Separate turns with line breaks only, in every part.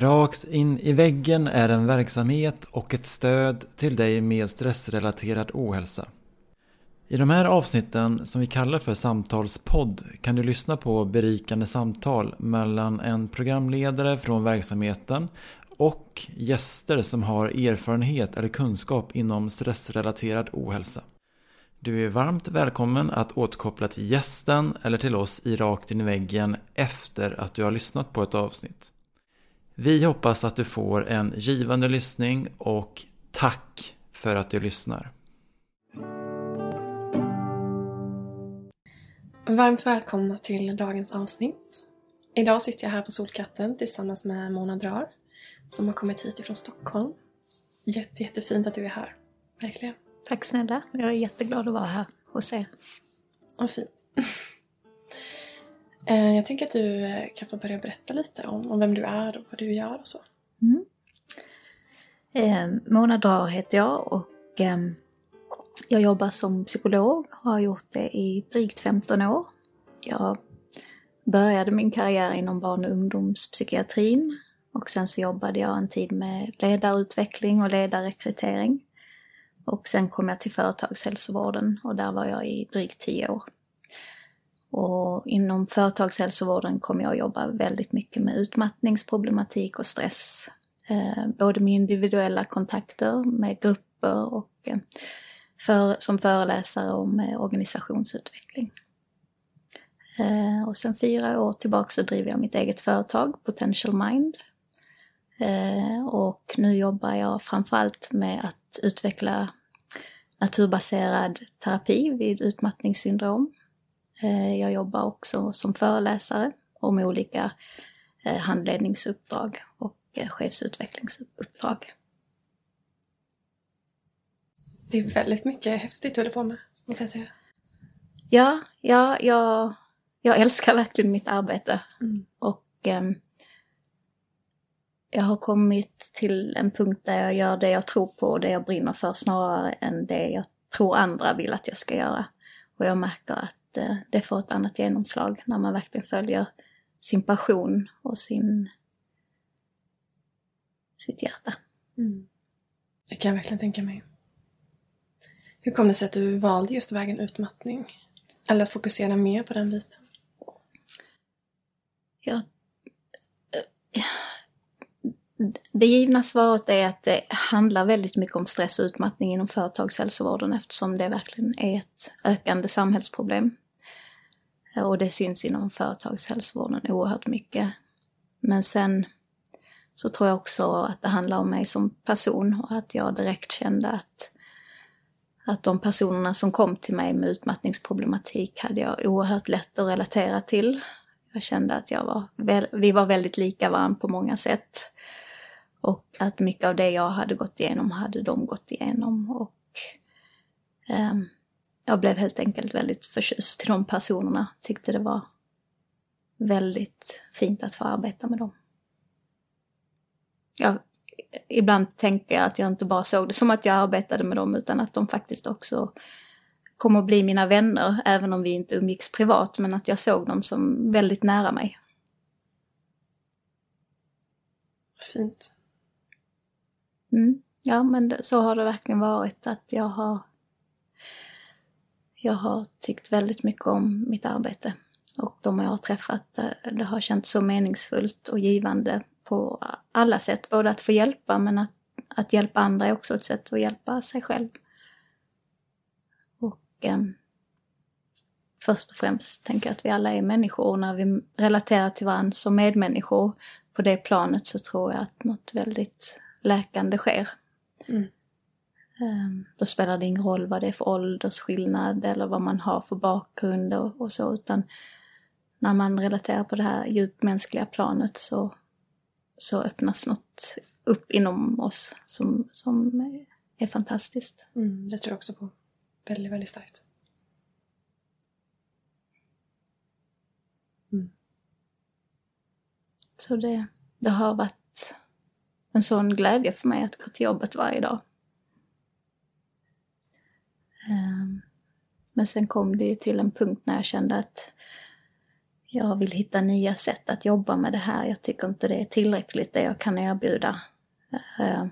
Rakt in i väggen är en verksamhet och ett stöd till dig med stressrelaterad ohälsa. I de här avsnitten som vi kallar för samtalspodd kan du lyssna på berikande samtal mellan en programledare från verksamheten och gäster som har erfarenhet eller kunskap inom stressrelaterad ohälsa. Du är varmt välkommen att återkoppla till gästen eller till oss i Rakt in i väggen efter att du har lyssnat på ett avsnitt. Vi hoppas att du får en givande lyssning och tack för att du lyssnar.
Varmt välkomna till dagens avsnitt. Idag sitter jag här på Solkatten tillsammans med Mona Drar som har kommit hit ifrån Stockholm. Jätte, jättefint att du är här. Verkligen.
Tack snälla. Jag är jätteglad att vara här hos er.
Vad fint. Eh, jag tänker att du eh, kan få börja berätta lite om, om vem du är och vad du gör och så. Mm.
Eh, Mona Drar heter jag och eh, jag jobbar som psykolog och har gjort det i drygt 15 år. Jag började min karriär inom barn och ungdomspsykiatrin och sen så jobbade jag en tid med ledarutveckling och ledarrekrytering. Och sen kom jag till företagshälsovården och där var jag i drygt 10 år. Och inom företagshälsovården kommer jag jobba väldigt mycket med utmattningsproblematik och stress. Eh, både med individuella kontakter, med grupper och eh, för, som föreläsare och med organisationsutveckling. Eh, och sen fyra år tillbaka så driver jag mitt eget företag, Potential Mind. Och nu jobbar jag framförallt med att utveckla naturbaserad terapi vid utmattningssyndrom jag jobbar också som föreläsare med olika eh, handledningsuppdrag och eh, chefsutvecklingsuppdrag.
Det är väldigt mycket häftigt du håller på med, måste jag säga.
Ja, ja jag, jag älskar verkligen mitt arbete. Mm. Och eh, jag har kommit till en punkt där jag gör det jag tror på och det jag brinner för snarare än det jag tror andra vill att jag ska göra. Och jag märker att Eh, det får ett annat genomslag när man verkligen följer sin passion och sin, sitt hjärta. Mm.
Det kan jag verkligen tänka mig. Hur kom det sig att du valde just vägen utmattning? Eller att fokusera mer på den biten?
Ja, eh, det givna svaret är att det handlar väldigt mycket om stress och utmattning inom företagshälsovården eftersom det verkligen är ett ökande samhällsproblem. Eh, och det syns inom företagshälsovården oerhört mycket. Men sen så tror jag också att det handlar om mig som person och att jag direkt kände att, att de personerna som kom till mig med utmattningsproblematik hade jag oerhört lätt att relatera till. Jag kände att jag var, vi var väldigt lika varandra på många sätt. Och att mycket av det jag hade gått igenom hade de gått igenom. Och um, jag blev helt enkelt väldigt förtjust i de personerna. Tyckte det var väldigt fint att få arbeta med dem. Jag, ibland tänker jag att jag inte bara såg det som att jag arbetade med dem utan att de faktiskt också kom att bli mina vänner, även om vi inte umgicks privat, men att jag såg dem som väldigt nära mig.
Fint.
Mm, ja, men så har det verkligen varit att jag har jag har tyckt väldigt mycket om mitt arbete och de jag har träffat, eh, det har känts så meningsfullt och givande på alla sätt. Både att få hjälpa men att, att hjälpa andra är också ett sätt att hjälpa sig själv. Och eh, först och främst tänker jag att vi alla är människor och när vi relaterar till varandra som medmänniskor på det planet så tror jag att något väldigt läkande sker. Mm. Ehm, då spelar det ingen roll vad det är för åldersskillnad eller vad man har för bakgrund och, och så, utan när man relaterar på det här djupmänskliga planet så, så öppnas något upp inom oss som, som är fantastiskt.
Mm, det tror jag också på. Väldigt, väldigt starkt.
Mm. Så det, det har varit en sån glädje för mig att gå till jobbet varje dag. Ehm, men sen kom det ju till en punkt när jag kände att jag vill hitta nya sätt att jobba med det här. Jag tycker inte det är tillräckligt det jag kan erbjuda. Ehm,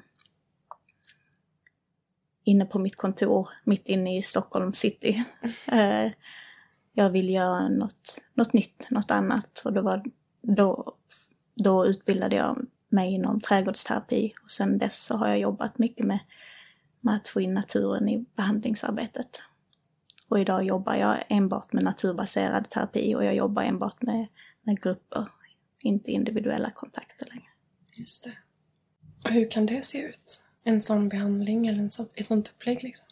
inne på mitt kontor mitt inne i Stockholm city. Ehm, jag vill göra något, något nytt, något annat. Och då, var, då, då utbildade jag mig inom trädgårdsterapi och sen dess så har jag jobbat mycket med, med att få in naturen i behandlingsarbetet. Och idag jobbar jag enbart med naturbaserad terapi och jag jobbar enbart med, med grupper, inte individuella kontakter längre.
Just det. Och hur kan det se ut? En sån behandling eller en sån, ett sånt upplägg liksom?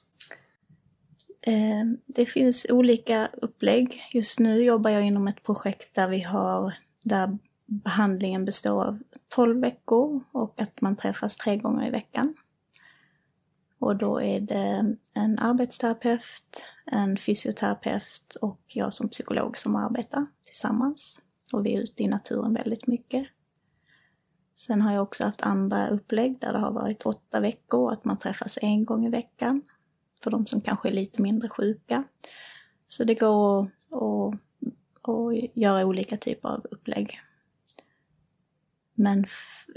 Eh, det finns olika upplägg. Just nu jobbar jag inom ett projekt där vi har, där behandlingen består av 12 veckor och att man träffas tre gånger i veckan. Och då är det en arbetsterapeut, en fysioterapeut och jag som psykolog som arbetar tillsammans. Och vi är ute i naturen väldigt mycket. Sen har jag också haft andra upplägg där det har varit åtta veckor, att man träffas en gång i veckan. För de som kanske är lite mindre sjuka. Så det går att, att göra olika typer av upplägg. Men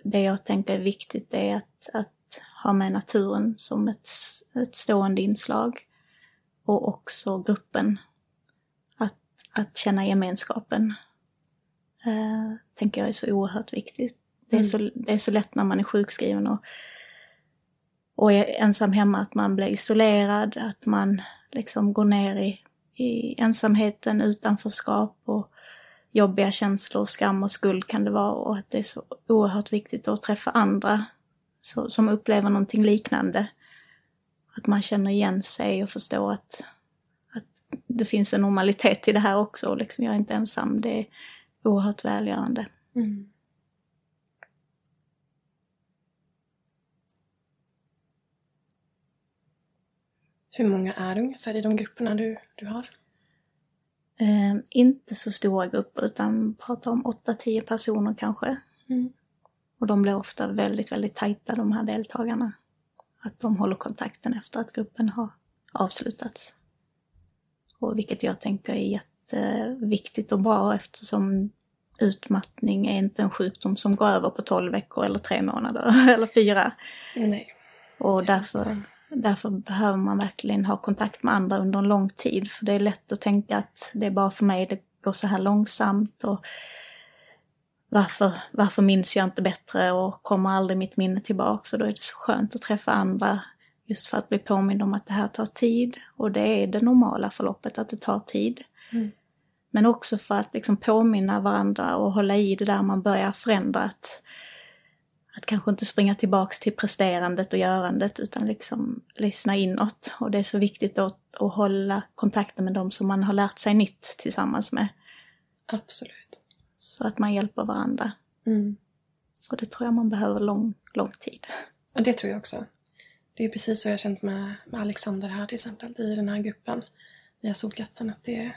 det jag tänker är viktigt är att, att ha med naturen som ett, ett stående inslag. Och också gruppen. Att, att känna gemenskapen. Eh, tänker jag är så oerhört viktigt. Det är, mm. så, det är så lätt när man är sjukskriven och, och är ensam hemma att man blir isolerad, att man liksom går ner i, i ensamheten, utanförskap och jobbiga känslor, skam och skuld kan det vara och att det är så oerhört viktigt att träffa andra så, som upplever någonting liknande. Att man känner igen sig och förstår att, att det finns en normalitet i det här också. Liksom jag är inte ensam. Det är oerhört välgörande. Mm.
Hur många är det ungefär i de grupperna du, du har?
Eh, inte så stora grupper utan pratar om 8-10 personer kanske. Mm. Och de blir ofta väldigt, väldigt tajta de här deltagarna. Att de håller kontakten efter att gruppen har avslutats. Och vilket jag tänker är jätteviktigt och bra eftersom utmattning är inte en sjukdom som går över på 12 veckor eller tre månader eller fyra.
Nej.
Och därför, därför behöver man verkligen ha kontakt med andra under en lång tid. För det är lätt att tänka att det är bara för mig det går så här långsamt. Och varför, varför minns jag inte bättre och kommer aldrig mitt minne tillbaka? Så då är det så skönt att träffa andra just för att bli påmind om att det här tar tid. Och det är det normala förloppet, att det tar tid. Mm. Men också för att liksom påminna varandra och hålla i det där man börjar förändra. Att, att kanske inte springa tillbaks till presterandet och görandet utan liksom lyssna inåt. Och det är så viktigt att, att hålla kontakten med dem som man har lärt sig nytt tillsammans med.
Absolut.
Så att man hjälper varandra. Mm. Och det tror jag man behöver lång, lång tid.
Ja, det tror jag också. Det är precis så jag känt med, med Alexander här till exempel, i den här gruppen via Solkatten. Att det,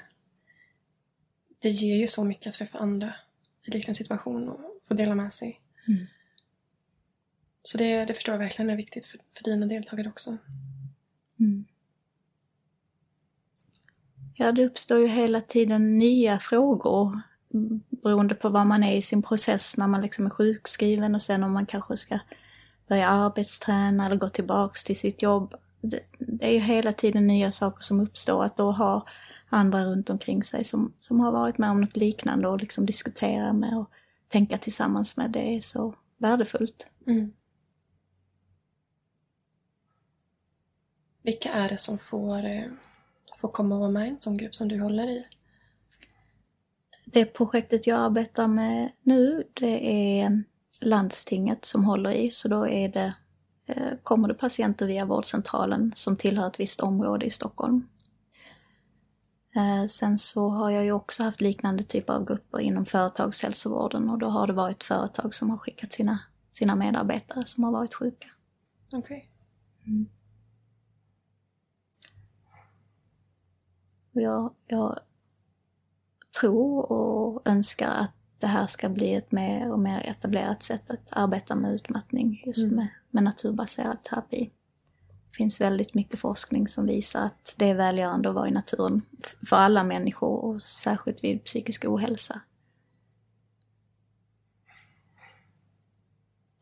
det ger ju så mycket att träffa andra i liknande situation och få dela med sig. Mm. Så det, det förstår jag verkligen är viktigt för, för dina deltagare också. Mm.
Ja, det uppstår ju hela tiden nya frågor beroende på var man är i sin process när man liksom är sjukskriven och sen om man kanske ska börja arbetsträna eller gå tillbaks till sitt jobb. Det, det är ju hela tiden nya saker som uppstår. Att då ha andra runt omkring sig som, som har varit med om något liknande och liksom diskutera med och tänka tillsammans med, det är så värdefullt. Mm.
Vilka är det som får, eh, får komma och vara med i en sån grupp som du håller i?
Det projektet jag arbetar med nu, det är landstinget som håller i, så då är det, eh, kommer det patienter via vårdcentralen som tillhör ett visst område i Stockholm. Eh, sen så har jag ju också haft liknande typer av grupper inom företagshälsovården och då har det varit företag som har skickat sina, sina medarbetare som har varit sjuka.
Okej. Okay. Mm.
Jag, jag tror och önskar att det här ska bli ett mer och mer etablerat sätt att arbeta med utmattning just mm. med, med naturbaserad terapi. Det finns väldigt mycket forskning som visar att det är välgörande att vara i naturen för alla människor och särskilt vid psykisk ohälsa.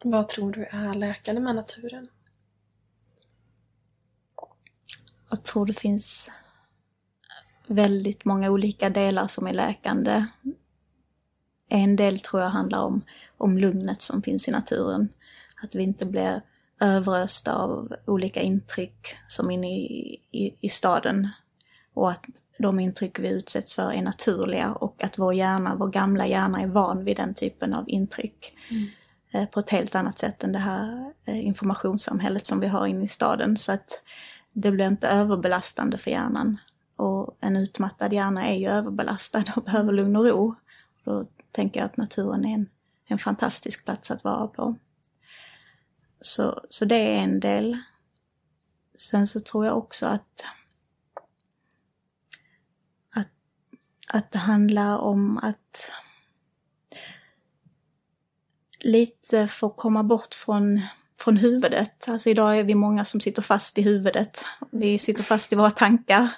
Vad tror du är läkande med naturen?
Jag tror det finns väldigt många olika delar som är läkande. En del tror jag handlar om, om lugnet som finns i naturen. Att vi inte blir överösta av olika intryck som inne i, i, i staden. Och att de intryck vi utsätts för är naturliga och att vår hjärna, vår gamla hjärna är van vid den typen av intryck. Mm. Eh, på ett helt annat sätt än det här eh, informationssamhället som vi har inne i staden. Så att det blir inte överbelastande för hjärnan. Och en utmattad hjärna är ju överbelastad och behöver lugn och ro. Då tänker jag att naturen är en, en fantastisk plats att vara på. Så, så det är en del. Sen så tror jag också att, att, att det handlar om att lite få komma bort från, från huvudet. Alltså idag är vi många som sitter fast i huvudet. Vi sitter fast i våra tankar.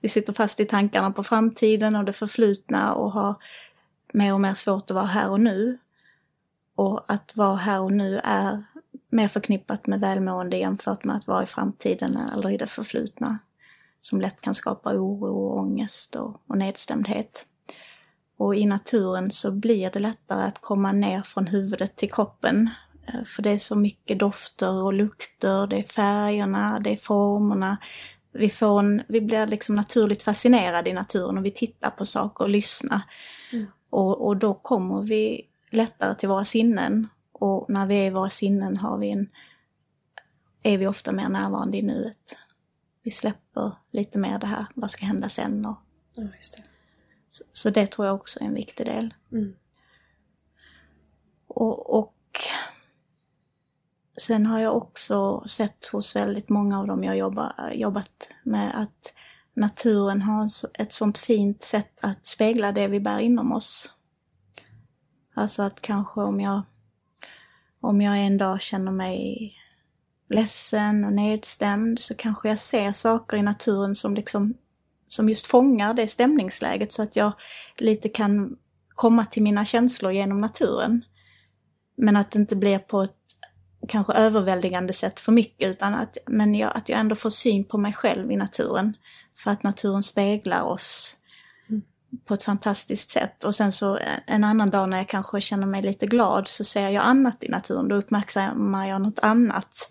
Vi sitter fast i tankarna på framtiden och det förflutna och har mer och mer svårt att vara här och nu. Och att vara här och nu är mer förknippat med välmående jämfört med att vara i framtiden eller i det förflutna. Som lätt kan skapa oro och ångest och, och nedstämdhet. Och i naturen så blir det lättare att komma ner från huvudet till kroppen. Eh, för det är så mycket dofter och lukter, det är färgerna, det är formerna. Vi, får en, vi blir liksom naturligt fascinerade i naturen och vi tittar på saker och lyssnar. Mm. Och, och då kommer vi lättare till våra sinnen. Och när vi är i våra sinnen har vi en, är vi ofta mer närvarande i nuet. Vi släpper lite mer det här, vad ska hända sen? Och,
ja, just det.
Så, så, det tror jag också är en viktig del.
Mm.
Och, och sen har jag också sett hos väldigt många av dem jag jobbar, jobbat med att naturen har ett sånt fint sätt att spegla det vi bär inom oss. Alltså att kanske om jag, om jag en dag känner mig ledsen och nedstämd så kanske jag ser saker i naturen som liksom som just fångar det stämningsläget så att jag lite kan komma till mina känslor genom naturen. Men att det inte blir på ett kanske överväldigande sätt för mycket utan att, men jag, att jag ändå får syn på mig själv i naturen. För att naturen speglar oss mm. på ett fantastiskt sätt. Och sen så en annan dag när jag kanske känner mig lite glad så ser jag annat i naturen. Då uppmärksammar jag något annat.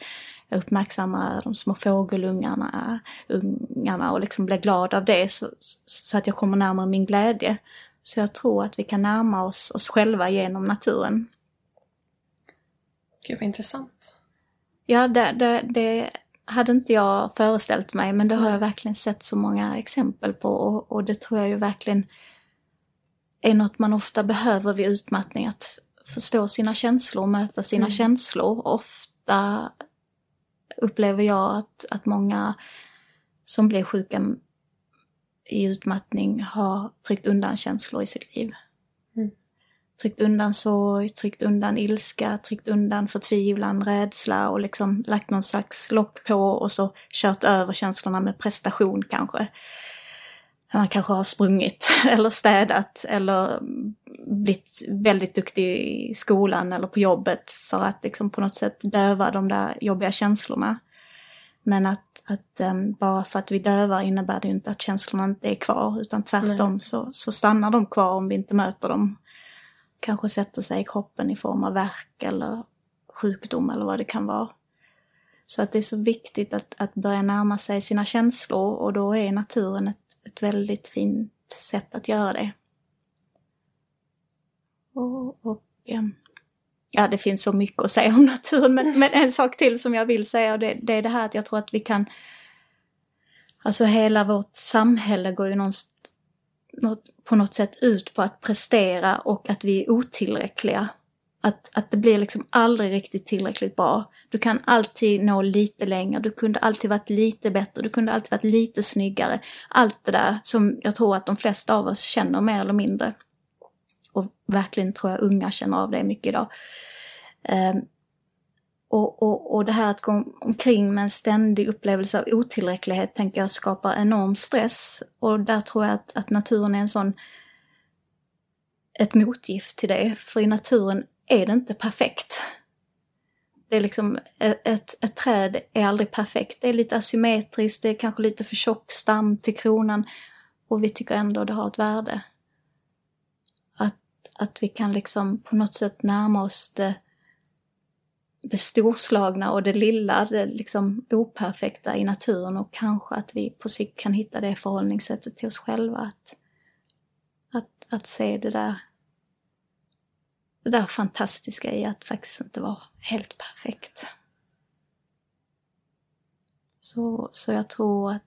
Jag uppmärksammar de små fågelungarna ungarna och liksom blir glad av det så, så att jag kommer närmare min glädje. Så jag tror att vi kan närma oss oss själva genom naturen.
Gud vad intressant.
Ja, det, det, det hade inte jag föreställt mig men det har jag verkligen sett så många exempel på och, och det tror jag ju verkligen är något man ofta behöver vid utmattning, att förstå sina känslor och möta sina mm. känslor. Ofta upplever jag att, att många som blir sjuka i utmattning har tryckt undan känslor i sitt liv. Tryckt undan sorg, tryckt undan ilska, tryckt undan förtvivlan, rädsla och liksom lagt någon slags lock på och så kört över känslorna med prestation kanske. Man kanske har sprungit eller städat eller blivit väldigt duktig i skolan eller på jobbet för att liksom på något sätt döva de där jobbiga känslorna. Men att, att um, bara för att vi dövar innebär det ju inte att känslorna inte är kvar utan tvärtom så, så stannar de kvar om vi inte möter dem. Kanske sätter sig i kroppen i form av värk eller sjukdom eller vad det kan vara. Så att det är så viktigt att, att börja närma sig sina känslor och då är naturen ett, ett väldigt fint sätt att göra det. Och, och ehm, ja, det finns så mycket att säga om naturen, men, men en sak till som jag vill säga, och det, det, är det här att jag tror att vi kan... Alltså hela vårt samhälle går ju någonstans, på något sätt ut på att prestera och att vi är otillräckliga. Att, att det blir liksom aldrig riktigt tillräckligt bra. Du kan alltid nå lite längre, du kunde alltid varit lite bättre, du kunde alltid varit lite snyggare. Allt det där som jag tror att de flesta av oss känner mer eller mindre. Och verkligen tror jag unga känner av det mycket idag. Ehm, och, och, och det här att gå omkring med en ständig upplevelse av otillräcklighet tänker jag skapar enorm stress. Och där tror jag att, att naturen är en sån ett motgift till det. För i naturen är det inte perfekt. Det är liksom, e, ett, ett träd är aldrig perfekt. Det är lite asymmetriskt, det är kanske lite för tjock stam till kronan. Och vi tycker ändå det har ett värde. Att, att vi kan liksom på något sätt närma oss det, det storslagna och det lilla, det liksom operfekta i naturen och kanske att vi på sikt kan hitta det förhållningssättet till oss själva. Att, att, att se det där det där fantastiska i att faktiskt inte vara helt perfekt. Så, så jag tror att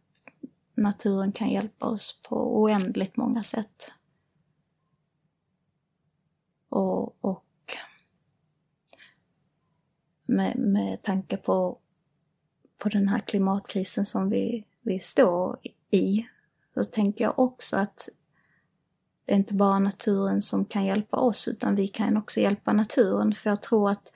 naturen kan hjälpa oss på oändligt många sätt. Och, och med, med tanke på, på den här klimatkrisen som vi, vi står i, så tänker jag också att det är inte bara naturen som kan hjälpa oss utan vi kan också hjälpa naturen. För jag tror att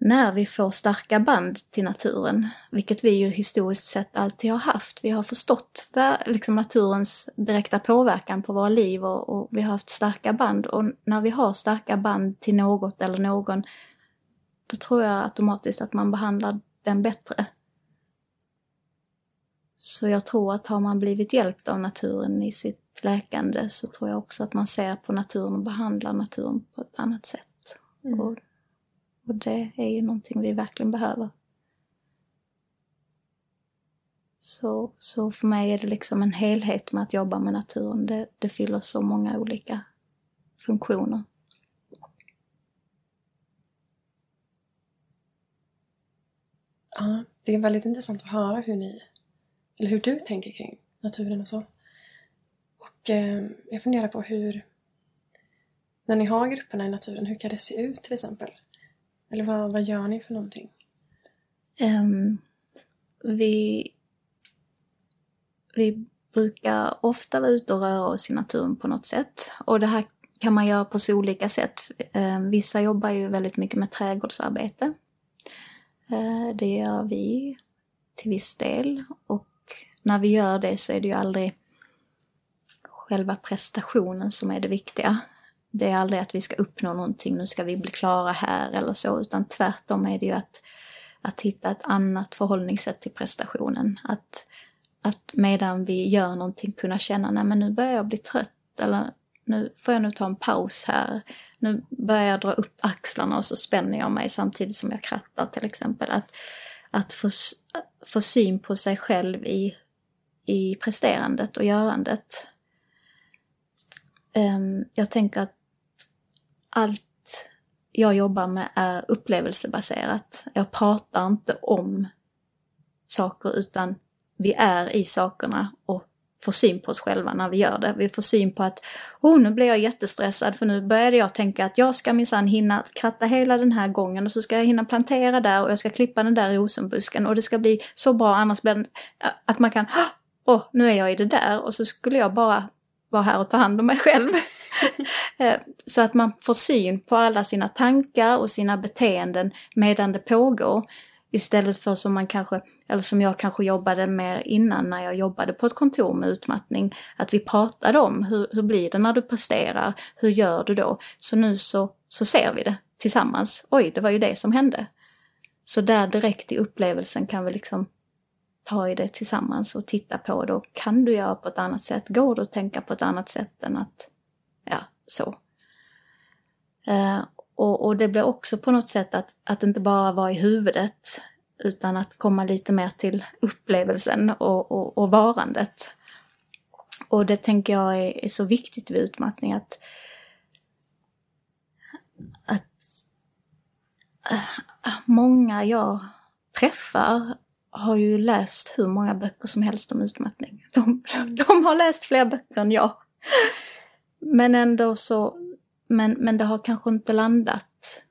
när vi får starka band till naturen, vilket vi ju historiskt sett alltid har haft. Vi har förstått liksom naturens direkta påverkan på våra liv och, och, vi har haft starka band. Och när vi har starka band till något eller någon, då tror jag automatiskt att man behandlar den bättre. Så jag tror att har man blivit hjälpt av naturen i sitt läkande så tror jag också att man ser på naturen och behandlar naturen på ett annat sätt. Mm. Och, och det är ju någonting vi verkligen behöver. Så, så för mig är det liksom en helhet med att jobba med naturen. Det, det fyller så många olika funktioner.
Ja, det är väldigt intressant att höra hur ni, eller hur du tänker kring naturen och så. Och eh, jag funderar på hur, när ni har grupperna i naturen, hur kan det se ut till exempel? Eller vad, vad gör ni för någonting?
Um, vi, vi brukar ofta vara ute och röra oss i naturen på något sätt. Och det här kan man göra på så olika sätt. Um, vissa jobbar ju väldigt mycket med trädgårdsarbete. Eh, det gör vi till viss del. Och när vi gör det så är det ju aldrig själva prestationen som är det viktiga. Det är aldrig att vi ska uppnå någonting, nu ska vi bli klara här eller så, utan tvärtom är det ju att, att hitta ett annat förhållningssätt till prestationen. Att, att medan vi gör någonting kunna känna, nej men nu börjar jag bli trött, eller nu får jag nog ta en paus här. Nu börjar jag dra upp axlarna och så spänner jag mig samtidigt som jag krattar till exempel. Att, att få, få syn på sig själv i, i presterandet och görandet. Um, jag tänker att allt jag jobbar med är upplevelsebaserat. Jag pratar inte om saker utan vi är i sakerna och får syn på oss själva när vi gör det. Vi får syn på att oh, nu blir jag jättestressad för nu började jag tänka att jag ska minsann hinna kratta hela den här gången och så ska jag hinna plantera där och jag ska klippa den där rosenbusken och det ska bli så bra annars blir det att man kan åh, oh, nu är jag i det där och så skulle jag bara vara här och ta hand om mig själv. Eh, så att man får syn på alla sina tankar och sina beteenden medan det pågår. Istället för som man kanske, eller som jag kanske jobbade med innan när jag jobbade på ett kontor med utmattning, att vi pratade om hur, hur blir det när du presterar, hur gör du då? Så nu så, så ser vi det tillsammans. Oj, det var ju det som hände. Så där direkt i upplevelsen kan vi liksom ta i det tillsammans och titta på det. Och kan du göra på ett annat sätt? Går det att tänka på ett annat sätt än att, ja, så. Eh, och, och, det blir också på något sätt att, att inte bara vara i huvudet utan att komma lite mer till upplevelsen och, och, och varandet. Och det tänker jag är, är, så viktigt vid utmattning att, att äh, många jag träffar har ju läst hur många böcker som helst om utmattning. De, de har läst fler böcker än jag. Men ändå så, men, men det har kanske inte landat.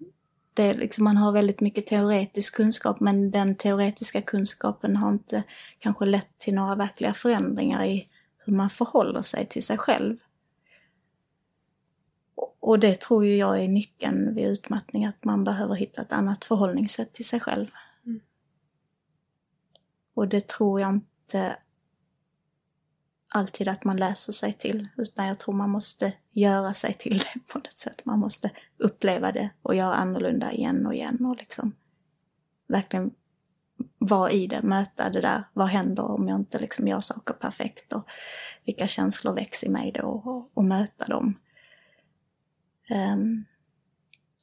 Det liksom, man har väldigt mycket teoretisk kunskap men den teoretiska kunskapen har inte kanske lett till några verkliga förändringar i hur man förhåller sig till sig själv. Och det tror ju jag är nyckeln vid utmattning, att man behöver hitta ett annat förhållningssätt till sig själv. Och det tror jag inte alltid att man läser sig till, utan jag tror man måste göra sig till det på något sätt. Man måste uppleva det och göra annorlunda igen och igen och liksom verkligen vara i det, möta det där. Vad händer om jag inte liksom gör saker perfekt och vilka känslor väcks i mig då och, och möta dem. Ehm, um,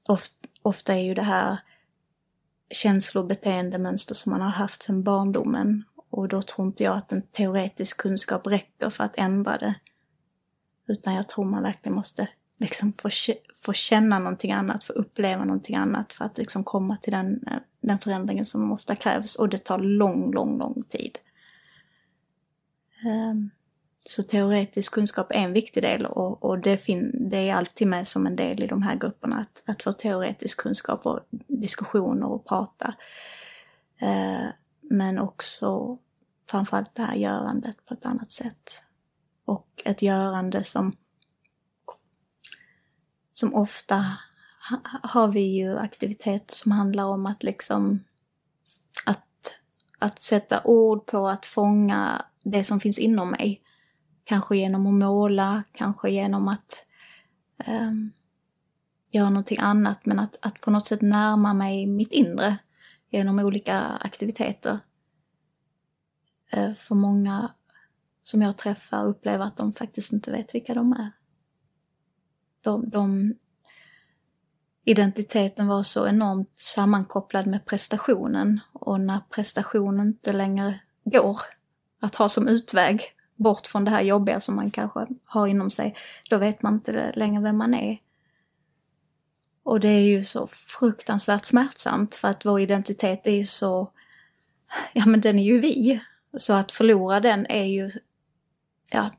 ofta, ofta är ju det här känslo och beteendemönster som man har haft sedan barndomen och då tror inte jag att en teoretisk kunskap räcker för att ändra det. Utan jag tror man verkligen måste liksom få, få känna någonting annat, få uppleva någonting annat för att liksom komma till den, eh, den förändringen som ofta krävs. Och det tar lång, lång, lång tid. Ehm, så teoretisk kunskap är en viktig del och, och det, fin, det är alltid med som en del i de här grupperna att, att få teoretisk kunskap och diskussioner och prata. Ehm, men också framförallt det här görandet på ett annat sätt. Och ett görande som, som ofta har vi ju aktiviteter som handlar om att liksom att, att sätta ord på att fånga det som finns inom mig. Kanske genom att måla, kanske genom att um, göra någonting annat men att, att på något sätt närma mig mitt inre genom olika aktiviteter. Eh, för många som jag träffar upplever att de faktiskt inte vet vilka de är. De, de, identiteten var så enormt sammankopplad med prestationen och när prestationen inte längre går att ha som utväg bort från det här jobbiga som man kanske har inom sig, då vet man inte längre vem man är. Och det är ju så fruktansvärt smärtsamt för att vår identitet är ju så, ja men den är ju vi. Så att förlora den är ju, ja,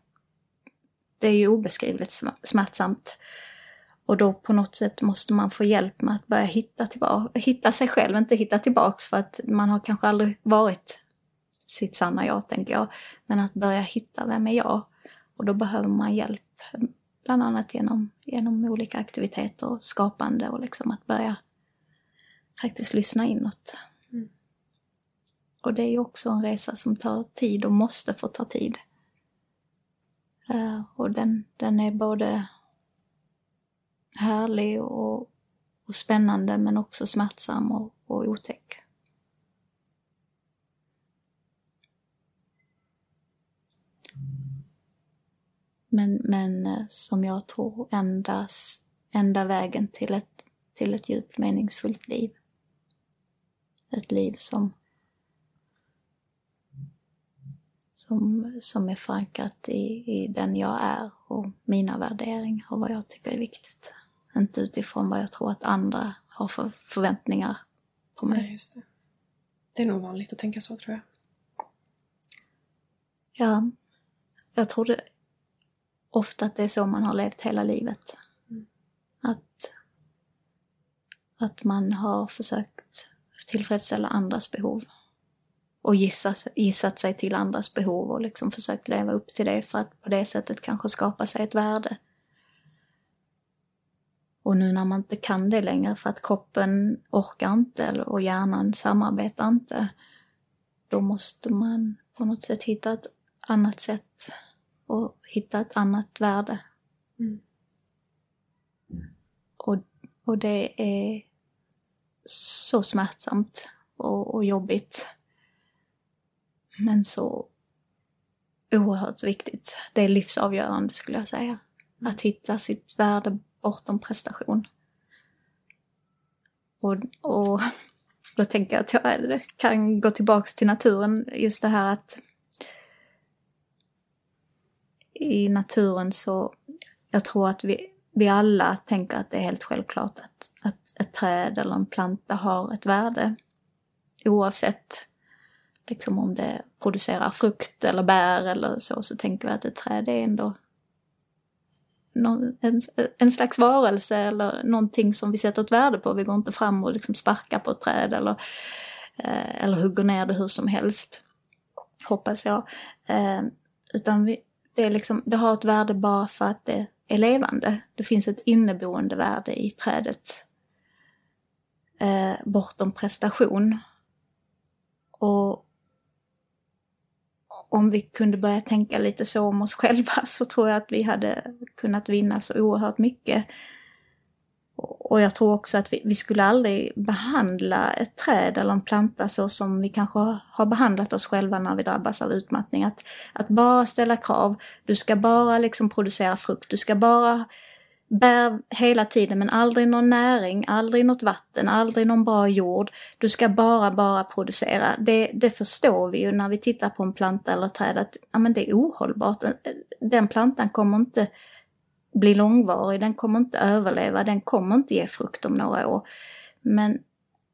det är ju obeskrivligt smärtsamt. Och då på något sätt måste man få hjälp med att börja hitta, tillbaka, hitta sig själv, inte hitta tillbaks för att man har kanske aldrig varit sitt sanna jag, tänker jag. Men att börja hitta, vem är jag? Och då behöver man hjälp, bland annat genom, genom olika aktiviteter och skapande och liksom att börja faktiskt lyssna inåt. Och det är ju också en resa som tar tid och måste få ta tid. Eh, och den, den är både härlig och, och spännande men också smärtsam och, och otäck. Men, men eh, som jag tror endas, enda vägen till ett, till ett djupt meningsfullt liv. Ett liv som som, som är förankrat i, i den jag är och mina värderingar och vad jag tycker är viktigt. Inte utifrån vad jag tror att andra har för förväntningar på mig.
Nej, just det. Det är nog vanligt att tänka så tror jag.
Ja, jag tror det ofta att det är så man har levt hela livet. Mm. Att, att man har försökt tillfredsställa andras behov och gissat, gissat sig till andras behov och liksom försökt leva upp till det för att på det sättet kanske skapa sig ett värde. Och nu när man inte kan det längre för att kroppen orkar inte och hjärnan samarbetar inte, då måste man på något sätt hitta ett annat sätt och hitta ett annat värde. Mm. Och, och det är så smärtsamt och, och jobbigt. Men så oerhört viktigt. Det är livsavgörande skulle jag säga. Att hitta sitt värde bortom prestation. Och, och då tänker jag att jag kan gå tillbaks till naturen. Just det här att i naturen så, jag tror att vi, vi alla tänker att det är helt självklart att, att ett träd eller en planta har ett värde. Oavsett liksom om det producerar frukt eller bär eller så, så tänker vi att ett träd är ändå en, en slags varelse eller någonting som vi sätter ett värde på. Vi går inte fram och liksom sparkar på ett träd eller, eh, eller hugger ner det hur som helst. Hoppas jag. Eh, utan vi, det, är liksom, det har ett värde bara för att det är levande. Det finns ett inneboende värde i trädet. Eh, bortom prestation. Och om vi kunde börja tänka lite så om oss själva så tror jag att vi hade kunnat vinna så oerhört mycket. Och jag tror också att vi, vi, skulle aldrig behandla ett träd eller en planta så som vi kanske har behandlat oss själva när vi drabbas av utmattning. Att, att bara ställa krav, du ska bara liksom producera frukt, du ska bara bär hela tiden men aldrig någon näring, aldrig något vatten, aldrig någon bra jord. Du ska bara, bara producera. Det, det förstår vi ju när vi tittar på en planta eller träd att ja, men det är ohållbart. Den plantan kommer inte bli långvarig, den kommer inte överleva, den kommer inte ge frukt om några år. Men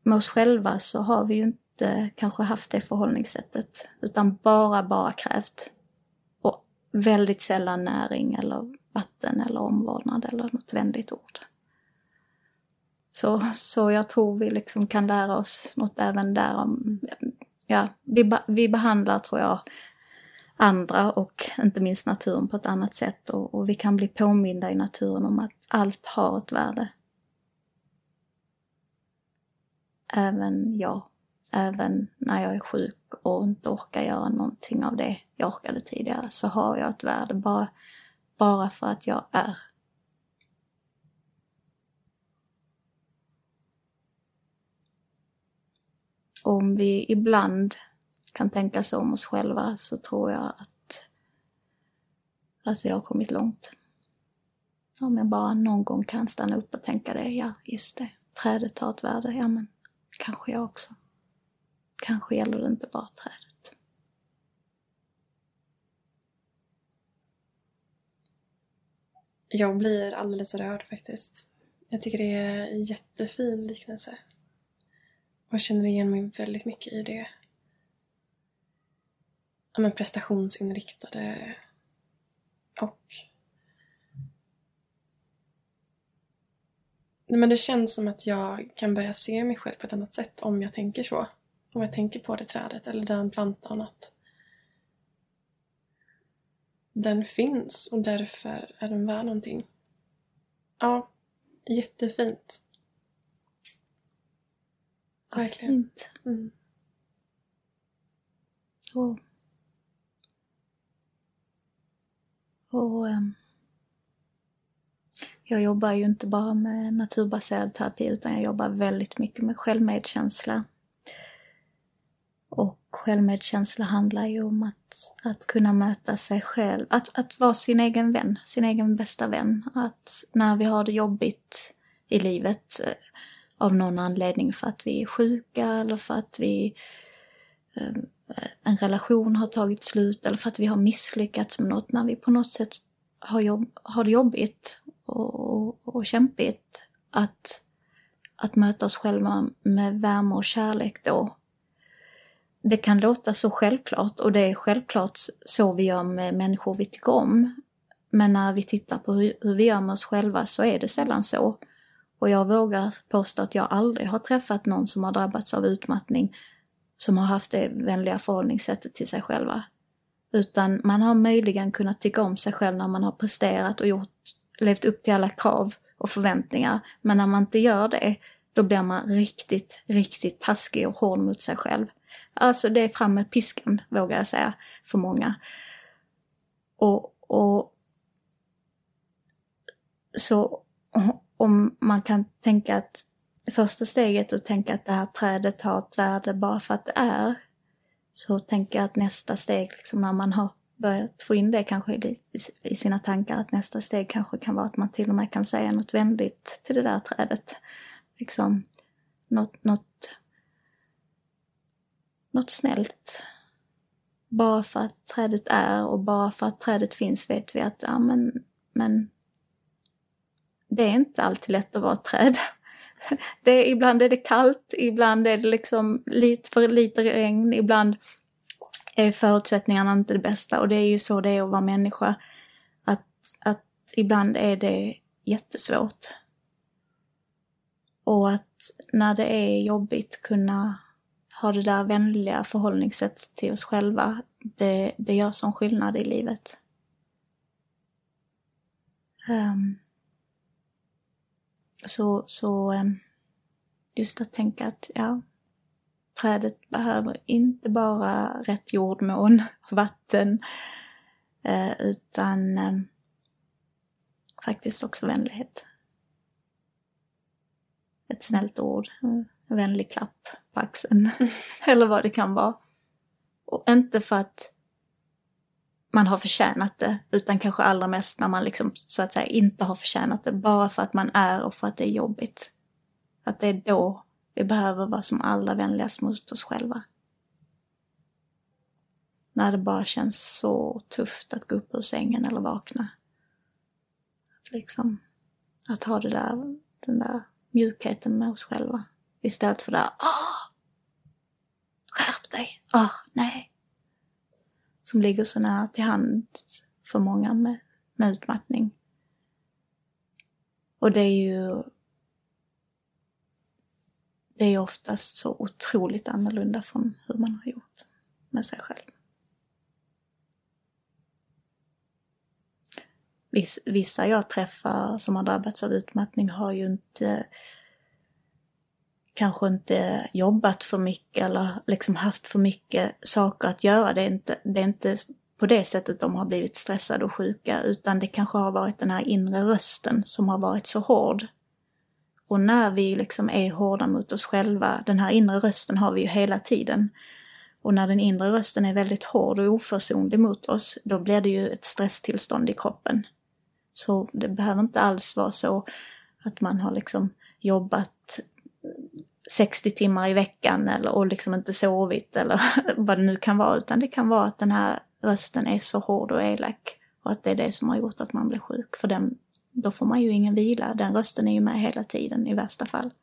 med oss själva så har vi ju inte kanske haft det förhållningssättet utan bara, bara krävt. Och väldigt sällan näring eller vatten eller omvårdnad eller något vänligt ord. Så, så jag tror vi liksom kan lära oss något även där om, ja, vi, vi behandlar tror jag andra och inte minst naturen på ett annat sätt och, och vi kan bli påminda i naturen om att allt har ett värde. Även jag. Även när jag är sjuk och inte orkar göra någonting av det jag orkade tidigare så har jag ett värde. Bara bara för att jag är. Om vi ibland kan tänka så om oss själva så tror jag att, att vi har kommit långt. Om jag bara någon gång kan stanna upp och tänka det, ja just det, trädet har ett värde, ja men kanske jag också. Kanske gäller det inte bara trädet.
Jag blir alldeles rörd faktiskt. Jag tycker det är en jättefin liknelse. Och jag känner igen mig väldigt mycket i det. Ja, men prestationsinriktade och... Nej Men det känns som att jag kan börja se mig själv på ett annat sätt om jag tänker så. Om jag tänker på det trädet eller den plantan. Att den finns och därför är den värd någonting. Ja, jättefint.
Verkligen. Fint. Mm. Och, och um, jag jobbar ju inte bara med naturbaserad terapi utan jag jobbar väldigt mycket med självmedkänsla. Och självmedkänsla handlar ju om att, att kunna möta sig själv, att, att vara sin egen vän, sin egen bästa vän. Att när vi har det jobbigt i livet eh, av någon anledning för att vi är sjuka eller för att vi eh, en relation har tagit slut eller för att vi har misslyckats med något, när vi på något sätt har, jobb, har det jobbigt och, och, och kämpigt, att, att möta oss själva med värme och kärlek då det kan låta så självklart och det är självklart så vi gör med människor vi tycker om. Men när vi tittar på hur, vi gör med oss själva så är det sällan så. Och jag vågar påstå att jag aldrig har träffat någon som har drabbats av utmattning som har haft det vänliga förhållningssättet till sig själva. Utan man har möjligen kunnat tycka om sig själv när man har presterat och gjort, levt upp till alla krav och förväntningar. Men när man inte gör det, då blir man riktigt, riktigt taskig och hård mot sig själv. Alltså det är fram med piskan, vågar jag säga, för många. Och, och så om man kan tänka att första steget och tänka att det här trädet har ett värde bara för att det är, så tänker jag att nästa steg, liksom när man har börjat få in det kanske i, i sina tankar, att nästa steg kanske kan vara att man till och med kan säga något vänligt till det där trädet. Liksom något, något något snällt. Bara för att trädet är och bara för att trädet finns vet vi att, ja men, men det är inte alltid lätt att vara ett träd. Det är, ibland är det kallt, ibland är det liksom lite för lite regn, ibland är förutsättningarna inte det bästa och det är ju så det är att vara människa. Att, att ibland är det jättesvårt. Och att när det är jobbigt kunna ha det där vänliga förhållningssättet till oss själva, det, det gör sån skillnad i livet. Um, så, så um, just att tänka att, ja, trädet behöver inte bara rätt jordmån, vatten, uh, utan um, faktiskt också vänlighet. Ett snällt ord, en vänlig klapp på axeln, eller vad det kan vara. Och inte för att man har förtjänat det, utan kanske allra mest när man liksom så att säga inte har förtjänat det, bara för att man är och för att det är jobbigt. Att det är då vi behöver vara som allra vänligast mot oss själva. När det bara känns så tufft att gå upp ur sängen eller vakna. Att liksom, att ha det där, den där mjukheten med oss själva. Istället för det där, åh! Skärp dig! Åh, nej! Som ligger så nära till hand för många med, med utmattning. Och det är ju det är oftast så otroligt annorlunda från hur man har gjort med sig själv. Vissa jag träffar som har drabbats av utmattning har ju inte kanske inte jobbat för mycket eller liksom haft för mycket saker att göra. Det är inte, det är inte på det sättet de har blivit stressade och sjuka utan det kanske har varit den här inre rösten som har varit så hård och när vi liksom är hårda mot oss själva, den här inre rösten har vi ju hela tiden. Och när den inre rösten är väldigt hård och oförsonlig mot oss, då blir det ju ett stresstillstånd i kroppen. Så det behöver inte alls vara så att man har liksom jobbat 60 timmar i veckan eller, och liksom inte sovit eller vad det nu kan vara, utan det kan vara att den här rösten är så hård och elak och att det är det som har gjort att man blir sjuk. För den då får man ju ingen vila. Den rösten är ju med hela tiden i värsta fall.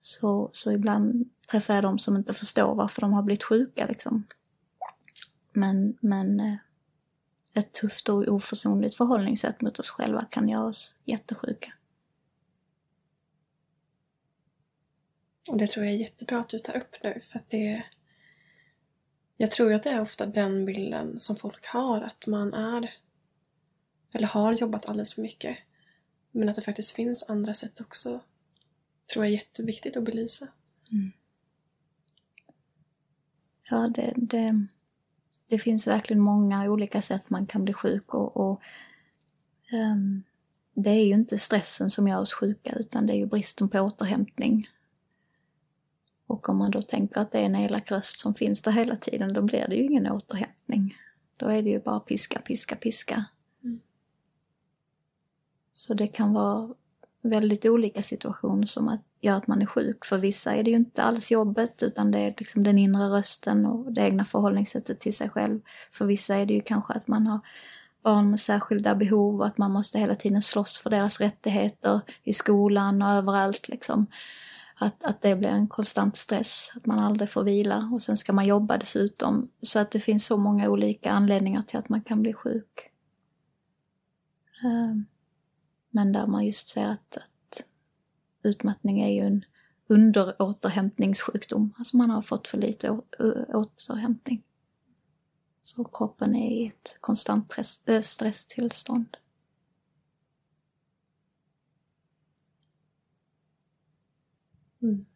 Så, så ibland träffar jag de som inte förstår varför de har blivit sjuka liksom. Men, men eh, ett tufft och oförsonligt förhållningssätt mot oss själva kan göra oss jättesjuka.
Och det tror jag är jättebra att du tar upp nu för att det Jag tror att det är ofta den bilden som folk har att man är eller har jobbat alldeles för mycket. Men att det faktiskt finns andra sätt också tror jag är jätteviktigt att belysa. Mm.
Ja, det, det, det, finns verkligen många olika sätt man kan bli sjuk och, och um, det är ju inte stressen som gör oss sjuka utan det är ju bristen på återhämtning. Och om man då tänker att det är en elak röst som finns där hela tiden, då blir det ju ingen återhämtning. Då är det ju bara piska, piska, piska. Så det kan vara väldigt olika situationer som att, gör att man är sjuk. För vissa är det ju inte alls jobbet utan det är liksom den inre rösten och det egna förhållningssättet till sig själv. För vissa är det ju kanske att man har barn med särskilda behov och att man måste hela tiden slåss för deras rättigheter i skolan och överallt liksom. Att, att det blir en konstant stress, att man aldrig får vila och sen ska man jobba dessutom. Så att det finns så många olika anledningar till att man kan bli sjuk. Ehm, men där man just ser att, att utmattning är ju en underåterhämtningssjukdom. Alltså man har fått för lite återhämtning. Så kroppen är i ett konstant stress, eh, stresstillstånd. Mm.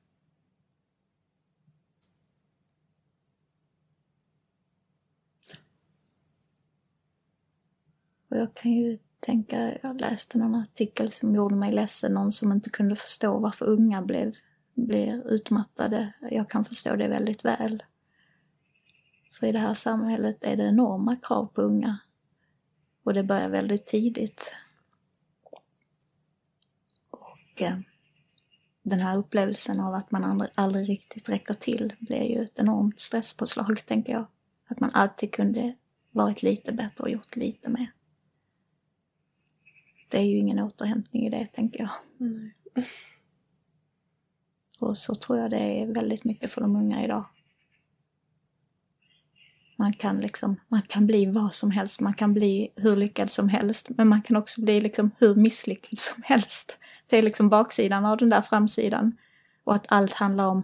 Och jag kan ju tänka, jag läste någon artikel som gjorde mig ledsen, någon som inte kunde förstå varför unga blev, blev utmattade. Jag kan förstå det väldigt väl. För i det här samhället är det enorma krav på unga. Och det börjar väldigt tidigt. Och eh, den här upplevelsen av att man aldrig, aldrig riktigt räcker till blir ju ett enormt stresspåslag, tänker jag. Att man alltid kunde varit lite bättre och gjort lite mer det är ju ingen återhämtning i det, tänker jag. Mm. Och så tror jag det är väldigt mycket för de unga idag. Man kan, liksom, man kan bli vad som helst, man kan bli hur lyckad som helst, men man kan också bli liksom hur misslyckad som helst. Det är liksom baksidan av den där framsidan. Och att allt handlar om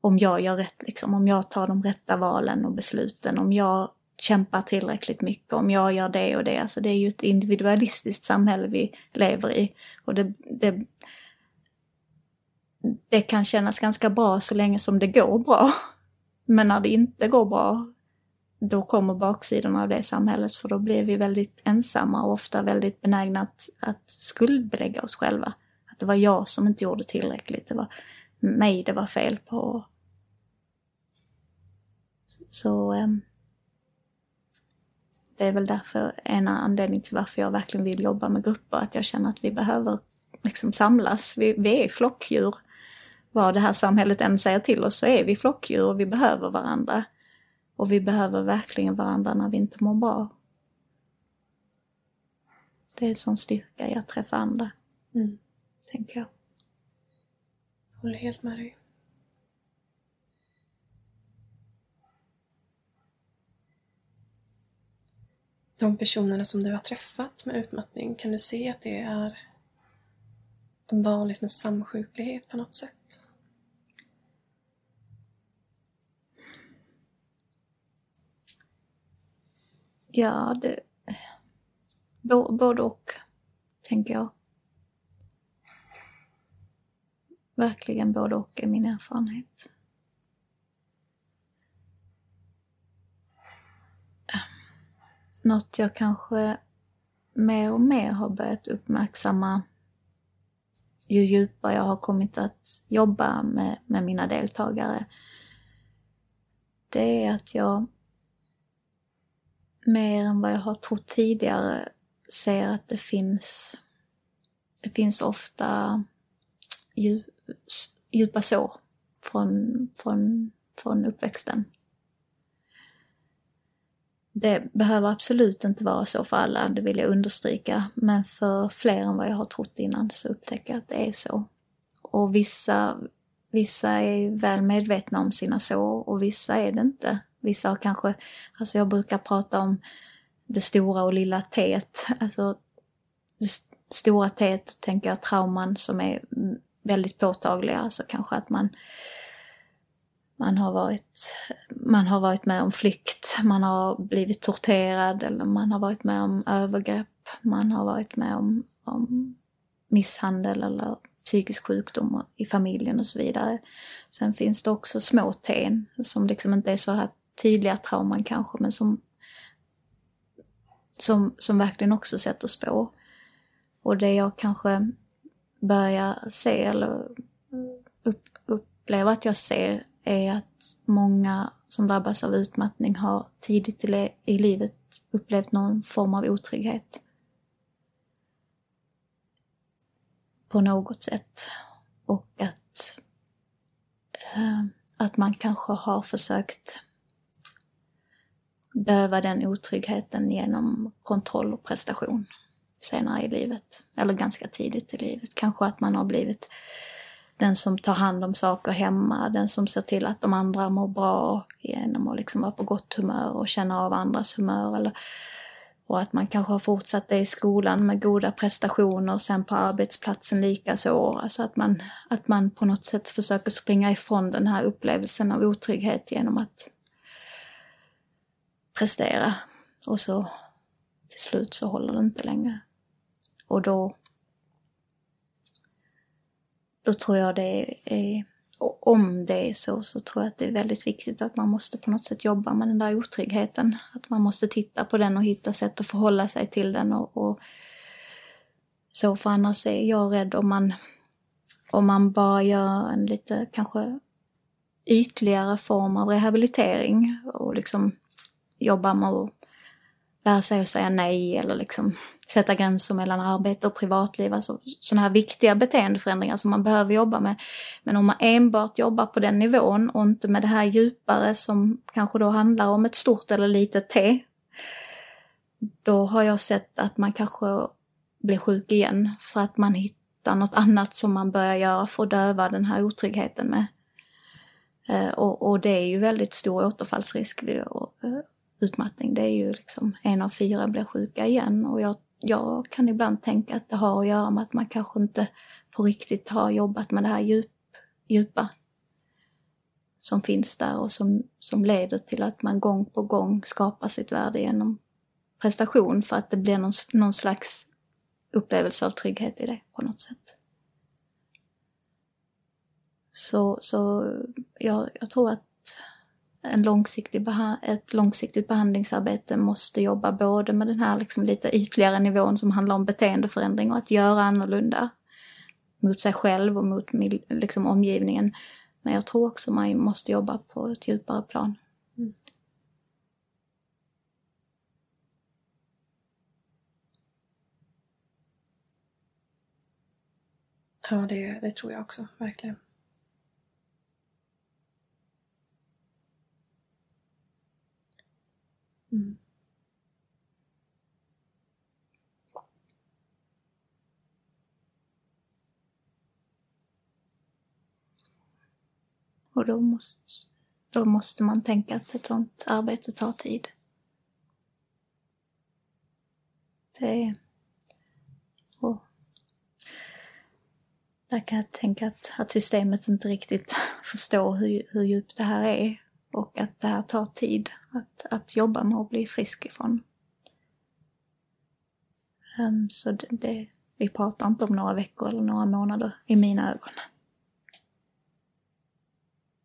om jag gör rätt, liksom, om jag tar de rätta valen och besluten, om jag kämpar tillräckligt mycket, om jag gör det och det. Alltså det är ju ett individualistiskt samhälle vi lever i. Och det, det, det kan kännas ganska bra så länge som det går bra. Men när det inte går bra, då kommer baksidorna av det samhället för då blir vi väldigt ensamma och ofta väldigt benägna att, att skuldbelägga oss själva. Att det var jag som inte gjorde tillräckligt, det var mig det var fel på. Så ehm, det är väl därför en anledning till varför jag verkligen vill jobba med grupper, att jag känner att vi behöver liksom samlas. Vi, vi är flockdjur. Vad det här samhället än säger till oss så är vi flockdjur och vi behöver varandra. Och vi behöver verkligen varandra när vi inte mår bra. Det är en sån styrka i att träffa andra, mm. tänker jag.
Håller helt med dig. De personerna som du har träffat med utmattning, kan du se att det är vanligt med samsjuklighet på något sätt?
Ja, det... Både och, tänker jag. Verkligen både och är min erfarenhet. Något jag kanske mer och mer har börjat uppmärksamma ju djupare jag har kommit att jobba med, med mina deltagare, det är att jag mer än vad jag har trott tidigare ser att det finns, det finns ofta djupa sår från, från, från uppväxten. Det behöver absolut inte vara så för alla, det vill jag understryka. Men för fler än vad jag har trott innan så upptäcker jag att det är så. Och vissa, vissa är väl medvetna om sina sår och vissa är det inte. Vissa har kanske, alltså jag brukar prata om det stora och lilla T. Alltså det stora T tänker jag trauman som är väldigt påtagliga, alltså kanske att man man har, varit, man har varit med om flykt, man har blivit torterad eller man har varit med om övergrepp, man har varit med om, om misshandel eller psykisk sjukdom i familjen och så vidare. Sen finns det också små ten som liksom inte är så att tydliga trauman kanske, men som, som, som verkligen också sätter spår. Och det jag kanske börjar se eller upp, uppleva att jag ser är att många som drabbas av utmattning har tidigt i, i livet upplevt någon form av otrygghet. På något sätt. Och att, eh, att man kanske har försökt döva den otryggheten genom kontroll och prestation senare i livet. Eller ganska tidigt i livet. Kanske att man har blivit den som tar hand om saker hemma, den som ser till att de andra mår bra genom att liksom vara på gott humör och känna av andras humör. Eller, och att man kanske har fortsatt det i skolan med goda prestationer och sen på arbetsplatsen likaså. Alltså att man, att man på något sätt försöker springa ifrån den här upplevelsen av otrygghet genom att prestera. Och så till slut så håller det inte längre. Och då då tror jag det är, Och om det är så, så tror jag att det är väldigt viktigt att man måste på något sätt jobba med den där otryggheten. Att man måste titta på den och hitta sätt att förhålla sig till den och, och så, för annars är jag rädd om man, om man bara gör en lite kanske ytligare form av rehabilitering och liksom jobba med att lära sig att säga nej eller liksom sätta gränser mellan arbete och privatliv, alltså sådana här viktiga beteendeförändringar som man behöver jobba med. Men om man enbart jobbar på den nivån och inte med det här djupare som kanske då handlar om ett stort eller litet T, då har jag sett att man kanske blir sjuk igen för att man hittar något annat som man börjar göra för att döva den här otryggheten med. Eh, och, och det är ju väldigt stor återfallsrisk utmattning. Det är ju liksom en av fyra blir sjuka igen och jag jag kan ibland tänka att det har att göra med att man kanske inte på riktigt har jobbat med det här djup, djupa som finns där och som, som leder till att man gång på gång skapar sitt värde genom prestation för att det blir någon, någon slags upplevelse av trygghet i det på något sätt. Så, så jag, jag tror att en långsiktig ett långsiktigt behandlingsarbete måste jobba både med den här liksom lite ytligare nivån som handlar om beteendeförändring och att göra annorlunda mot sig själv och mot liksom, omgivningen. Men jag tror också man måste jobba på ett djupare plan. Mm.
Ja, det, det tror jag också, verkligen. Mm.
Och då måste, då måste man tänka att ett sånt arbete tar tid. Det är... Och där kan jag tänka att, att systemet inte riktigt förstår hur, hur djupt det här är och att det här tar tid att, att jobba med att bli frisk ifrån. Um, så det, det, vi pratar inte om några veckor eller några månader i mina ögon.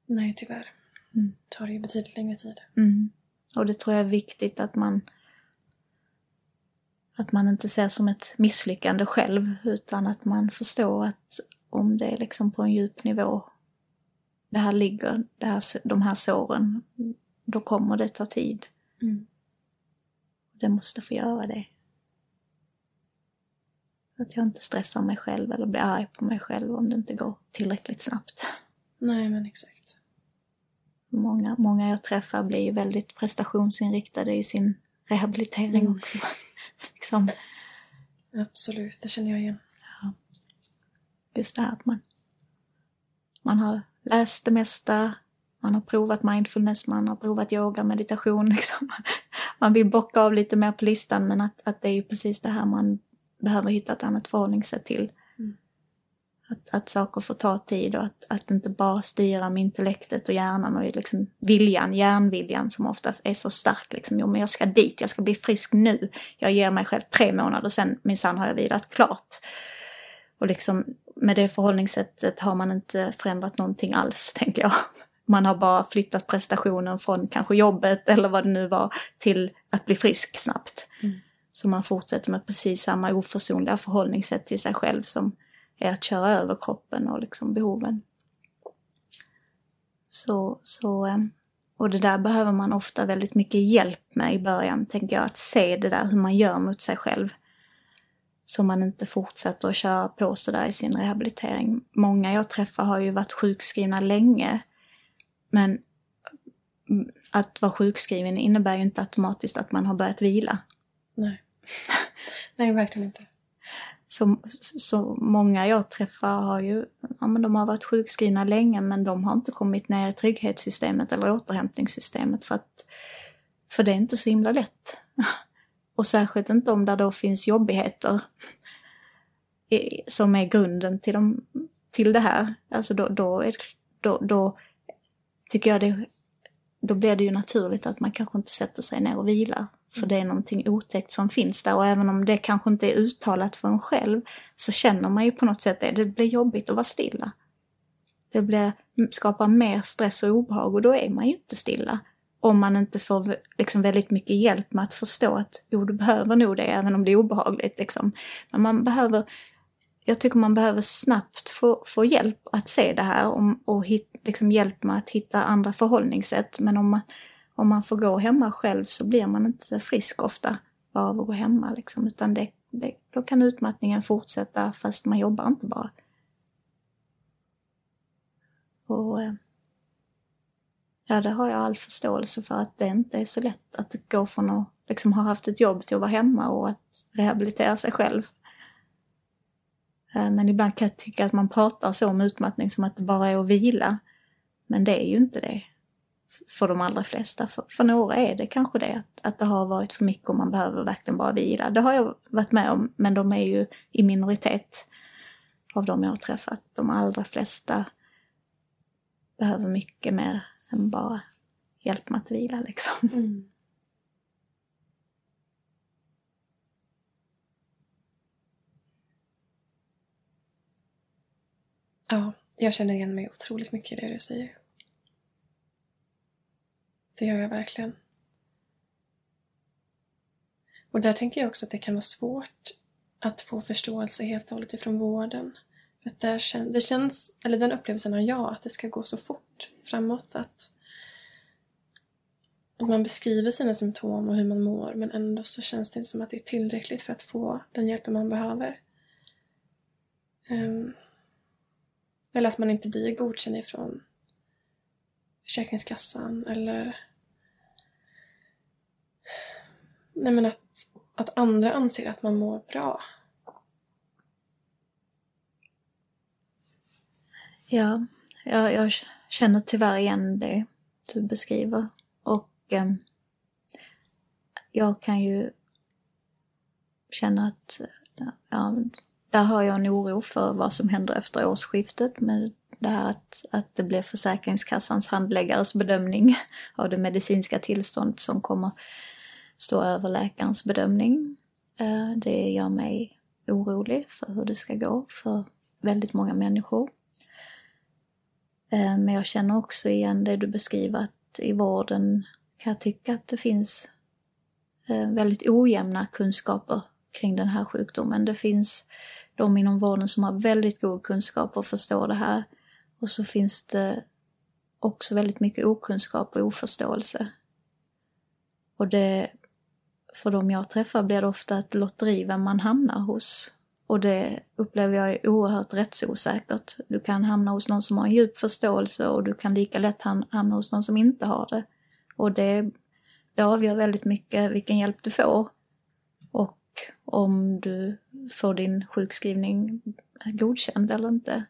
Nej, tyvärr. Mm. Det tar ju betydligt längre tid.
Mm. Och det tror jag är viktigt att man att man inte ser som ett misslyckande själv utan att man förstår att om det är liksom på en djup nivå det här ligger, det här, de här såren, då kommer det ta tid. Mm. Det måste få göra det. Att jag inte stressar mig själv eller blir arg på mig själv om det inte går tillräckligt snabbt.
Nej, men exakt.
Många, många jag träffar blir väldigt prestationsinriktade i sin rehabilitering mm. också. liksom.
Absolut, det känner jag igen. Ja.
Just det här att man, man har läst det mesta, man har provat mindfulness, man har provat yoga, meditation. Liksom. Man vill bocka av lite mer på listan men att, att det är ju precis det här man behöver hitta ett annat förhållningssätt till. Mm. Att, att saker får ta tid och att, att inte bara styra med intellektet och hjärnan och liksom viljan, hjärnviljan som ofta är så stark. Liksom, jo men jag ska dit, jag ska bli frisk nu. Jag ger mig själv tre månader, sen minsann har jag vilat klart. Och liksom med det förhållningssättet har man inte förändrat någonting alls, tänker jag. Man har bara flyttat prestationen från kanske jobbet eller vad det nu var till att bli frisk snabbt. Mm. Så man fortsätter med precis samma oförsonliga förhållningssätt till sig själv som är att köra över kroppen och liksom behoven. Så, så, ehm, och det där behöver man ofta väldigt mycket hjälp med i början, tänker jag, att se det där hur man gör mot sig själv. Så man inte fortsätter att köra på sådär i sin rehabilitering. Många jag träffar har ju varit sjukskrivna länge. Men att vara sjukskriven innebär ju inte automatiskt att man har börjat vila.
Nej, Nej verkligen inte.
Så, så många jag träffar har ju, ja men de har varit sjukskrivna länge men de har inte kommit ner i trygghetssystemet eller återhämtningssystemet för att, för det är inte så himla lätt. Och särskilt inte om det då finns jobbigheter som är grunden till, dem, till det här. Alltså då, då, är, då, då tycker jag det, då blir det ju naturligt att man kanske inte sätter sig ner och vilar. För det är någonting otäckt som finns där och även om det kanske inte är uttalat för en själv så känner man ju på något sätt det. Det blir jobbigt att vara stilla. Det blir, skapar mer stress och obehag och då är man ju inte stilla om man inte får liksom väldigt mycket hjälp med att förstå att jo, du behöver nog det även om det är obehagligt. Liksom. Men man behöver, jag tycker man behöver snabbt få, få hjälp att se det här och, och hit, liksom hjälp med att hitta andra förhållningssätt. Men om man, om man får gå hemma själv så blir man inte frisk ofta bara av att gå hemma. Liksom, utan det, det, då kan utmattningen fortsätta fast man jobbar inte bara. Och, eh, Ja, det har jag all förståelse för att det inte är så lätt att gå från att liksom ha haft ett jobb till att vara hemma och att rehabilitera sig själv. Eh, men ibland kan jag tycka att man pratar så om utmattning som att det bara är att vila. Men det är ju inte det för de allra flesta. För, för några är det kanske det, att, att det har varit för mycket och man behöver verkligen bara vila. Det har jag varit med om, men de är ju i minoritet av de jag har träffat. De allra flesta behöver mycket mer än bara hjälp mig att vila liksom. Mm.
Ja, jag känner igen mig otroligt mycket i det du säger. Det gör jag verkligen. Och där tänker jag också att det kan vara svårt att få förståelse helt och hållet ifrån vården. Att det, kän, det känns, eller den upplevelsen har jag, att det ska gå så fort framåt. Att, att man beskriver sina symptom och hur man mår men ändå så känns det inte som att det är tillräckligt för att få den hjälp man behöver. Um, eller att man inte blir godkänd ifrån Försäkringskassan eller Nej men att, att andra anser att man mår bra.
Ja, jag, jag känner tyvärr igen det du beskriver. Och eh, jag kan ju känna att ja, där har jag en oro för vad som händer efter årsskiftet med det här att, att det blir Försäkringskassans handläggares bedömning av det medicinska tillståndet som kommer stå över läkarens bedömning. Eh, det gör mig orolig för hur det ska gå för väldigt många människor. Eh, men jag känner också igen det du beskriver att i vården kan jag tycka att det finns eh, väldigt ojämna kunskaper kring den här sjukdomen. Det finns de inom vården som har väldigt god kunskap och förstår det här. Och så finns det också väldigt mycket okunskap och oförståelse. Och det, för de jag träffar blir det ofta ett lotteri vem man hamnar hos. Och det upplever jag är oerhört rättsosäkert. Du kan hamna hos någon som har en djup förståelse och du kan lika lätt hamna hos någon som inte har det. Och det, det avgör väldigt mycket vilken hjälp du får. Och om du får din sjukskrivning godkänd eller inte.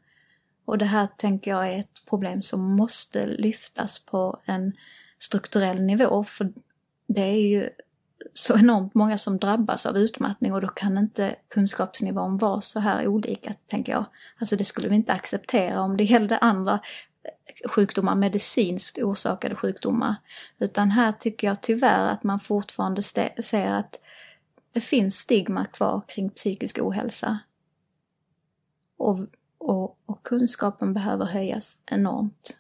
Och det här tänker jag är ett problem som måste lyftas på en strukturell nivå. För det är ju så enormt många som drabbas av utmattning och då kan inte kunskapsnivån vara så här olika, tänker jag. Alltså det skulle vi inte acceptera om det gällde andra eh, sjukdomar, medicinskt orsakade sjukdomar. Utan här tycker jag tyvärr att man fortfarande ser att det finns stigma kvar kring psykisk ohälsa. Och, och, och kunskapen behöver höjas enormt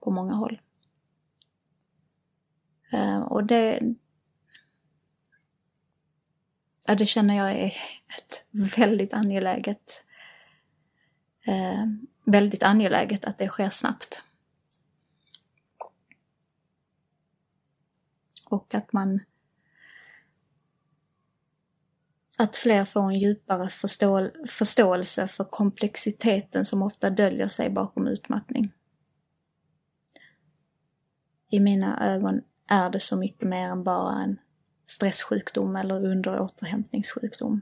på många håll. Eh, och det, ja, det känner jag är ett väldigt angeläget eh, väldigt angeläget att det sker snabbt. Och att man att fler får en djupare förstå förståelse för komplexiteten som ofta döljer sig bakom utmattning. I mina ögon är det så mycket mer än bara en stresssjukdom eller underåterhämtningssjukdom.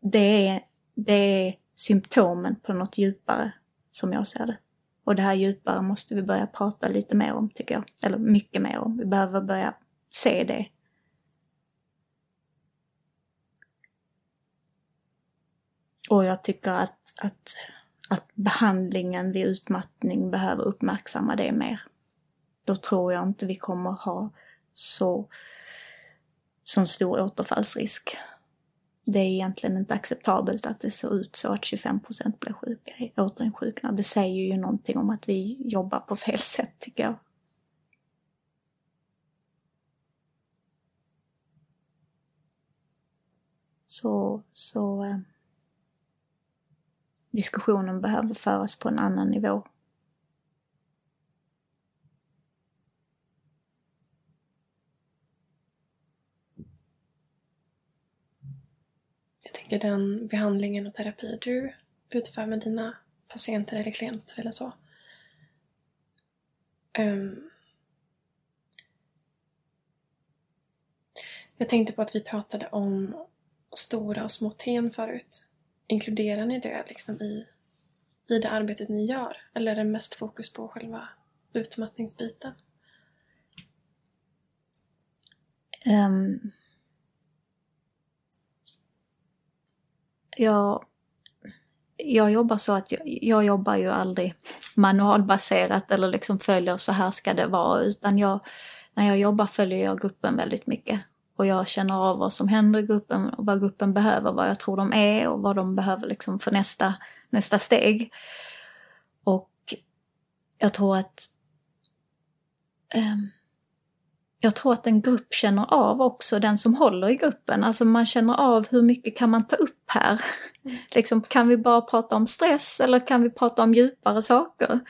Det är, det är symptomen på något djupare som jag ser det. Och det här djupare måste vi börja prata lite mer om tycker jag. Eller mycket mer om. Vi behöver börja se det. Och jag tycker att, att, att behandlingen vid utmattning behöver uppmärksamma det mer. Då tror jag inte vi kommer ha så sån stor återfallsrisk. Det är egentligen inte acceptabelt att det ser ut så att 25 procent blir sjuka, återinsjuknar. Det säger ju någonting om att vi jobbar på fel sätt tycker jag. Så, så eh, diskussionen behöver föras på en annan nivå.
Tänker den behandlingen och terapi du utför med dina patienter eller klienter eller så. Um, jag tänkte på att vi pratade om stora och små ten förut. Inkluderar ni det liksom i, i det arbetet ni gör? Eller är det mest fokus på själva utmattningsbiten?
Um, jag, jag jobbar så att jag, jag jobbar ju aldrig manualbaserat eller liksom följer så här ska det vara utan jag, när jag jobbar följer jag gruppen väldigt mycket. och jag känner av vad som händer i gruppen och vad gruppen behöver, vad jag tror de är och vad de behöver liksom för nästa, nästa steg. Och jag tror att um, jag tror att en grupp känner av också den som håller i gruppen. Alltså man känner av hur mycket kan man ta upp här? Mm. liksom, kan vi bara prata om stress eller kan vi prata om djupare saker?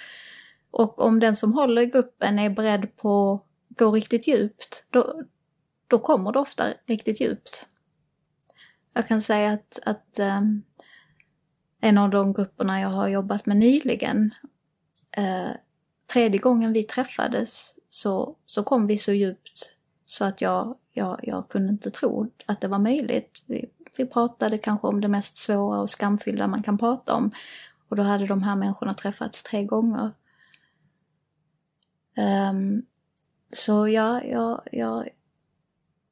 Och om den som håller i gruppen är beredd på att gå riktigt djupt, då, då kommer det ofta riktigt djupt. Jag kan säga att, att um, en av de grupperna jag har jobbat med nyligen, uh, tredje gången vi träffades så, så kom vi så djupt så att jag, jag, jag kunde inte tro att det var möjligt. Vi, vi pratade kanske om det mest svåra och skamfyllda man kan prata om. Och då hade de här människorna träffats tre gånger. Um, så ja, jag, jag,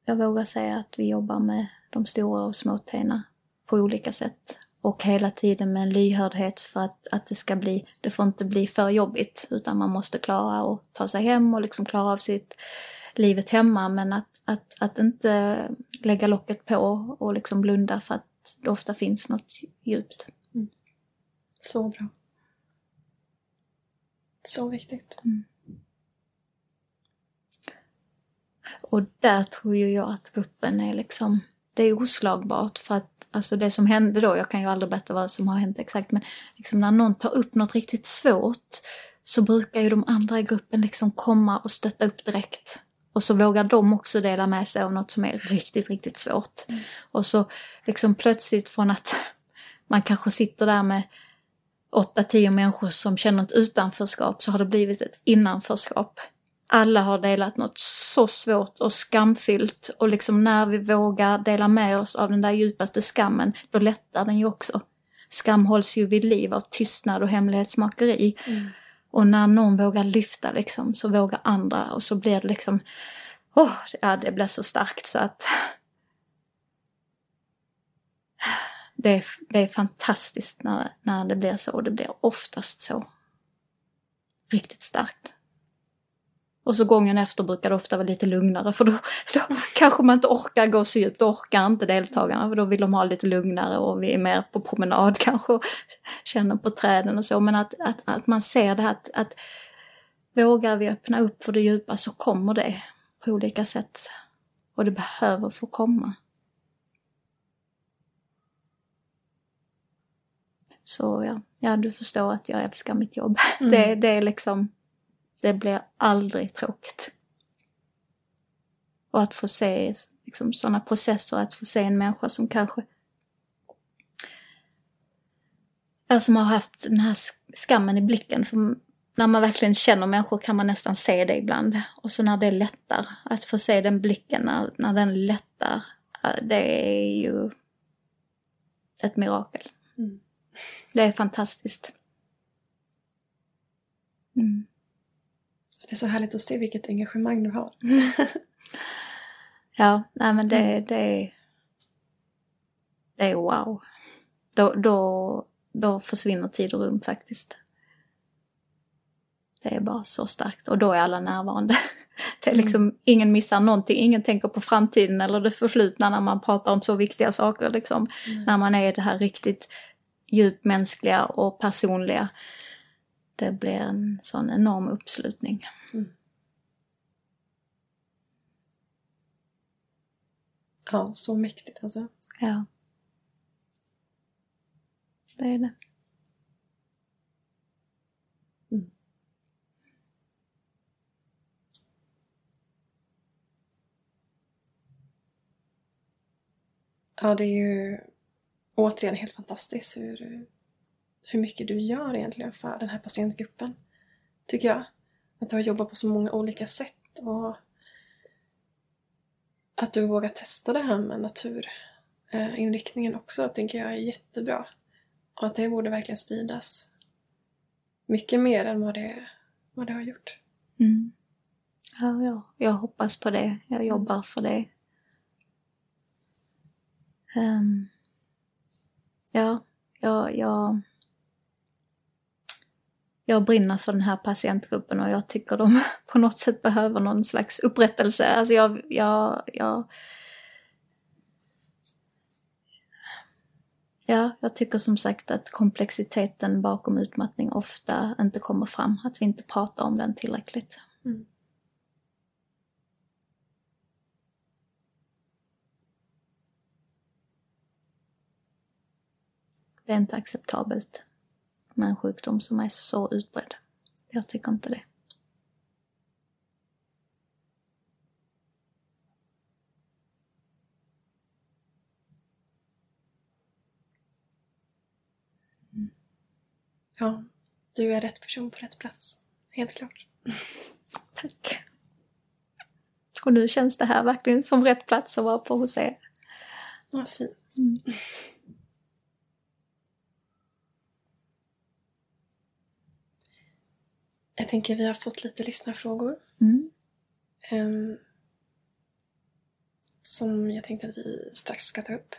jag vågar säga att vi jobbar med de stora och små tena på olika sätt. Och hela tiden med en lyhördhet för att, att det ska bli, det får inte bli för jobbigt utan man måste klara att ta sig hem och liksom klara av sitt livet hemma men att, att, att inte lägga locket på och liksom blunda för att det ofta finns något djupt. Mm.
Så bra. Så viktigt.
Mm. Och där tror ju jag att gruppen är liksom, det är oslagbart för att alltså det som hände då, jag kan ju aldrig berätta vad som har hänt exakt, men liksom när någon tar upp något riktigt svårt så brukar ju de andra i gruppen liksom komma och stötta upp direkt. Och så vågar de också dela med sig av något som är riktigt, riktigt svårt. Mm. Och så liksom plötsligt från att man kanske sitter där med åtta, tio människor som känner ett utanförskap så har det blivit ett innanförskap alla har delat något så svårt och skamfyllt och liksom när vi vågar dela med oss av den där djupaste skammen, då lättar den ju också. Skam hålls ju vid liv av tystnad och hemlighetsmakeri. Mm. Och när någon vågar lyfta liksom, så vågar andra och så blir det liksom, åh, oh, ja det blir så starkt så att det är, det är fantastiskt när, när det blir så, det blir oftast så. Riktigt starkt. Och så gången efter brukar det ofta vara lite lugnare för då, då kanske man inte orkar gå så djupt, då orkar inte deltagarna för då vill de ha lite lugnare och vi är mer på promenad kanske och känner på träden och så. Men att, att, att man ser det här att, att vågar vi öppna upp för det djupa så kommer det på olika sätt. Och det behöver få komma. Så ja, ja du förstår att jag älskar mitt jobb. Mm. Det, det är liksom det blir aldrig tråkigt. Och att få se liksom, sådana processer, att få se en människa som kanske ja, som har haft den här skammen i blicken. För när man verkligen känner människor kan man nästan se det ibland. Och så när det lättar, att få se den blicken när, när den lättar, det är ju ett mirakel. Mm. Det är fantastiskt.
Mm. Det är så härligt att se vilket engagemang du har.
ja, nej men det, mm. det, det är wow. Då, då, då försvinner tid och rum faktiskt. Det är bara så starkt och då är alla närvarande. Det är liksom, mm. ingen missar någonting, ingen tänker på framtiden eller det förflutna när man pratar om så viktiga saker liksom. Mm. När man är det här riktigt djupt mänskliga och personliga det blir en sån enorm uppslutning. Mm.
Ja, så mäktigt alltså.
Ja. Det är det. Mm.
Ja, det är ju återigen helt fantastiskt hur hur mycket du gör egentligen för den här patientgruppen. Tycker jag. Att du har jobbat på så många olika sätt och att du vågar testa det här med naturinriktningen också tänker jag är jättebra. Och att det borde verkligen spridas mycket mer än vad det, vad det har gjort.
Mm. Ja, ja, jag hoppas på det. Jag jobbar för det. Um, ja, jag, jag jag brinner för den här patientgruppen och jag tycker de på något sätt behöver någon slags upprättelse. Alltså jag, jag, jag Ja, jag tycker som sagt att komplexiteten bakom utmattning ofta inte kommer fram, att vi inte pratar om den tillräckligt.
Mm.
Det är inte acceptabelt med en sjukdom som är så utbredd. Jag tycker inte det.
Ja, du är rätt person på rätt plats. Helt klart.
Tack. Och nu känns det här verkligen som rätt plats att vara på hos er.
Vad fint.
Mm.
Jag tänker vi har fått lite lyssnarfrågor.
Mm.
ehm, som jag tänkte att vi strax ska ta upp.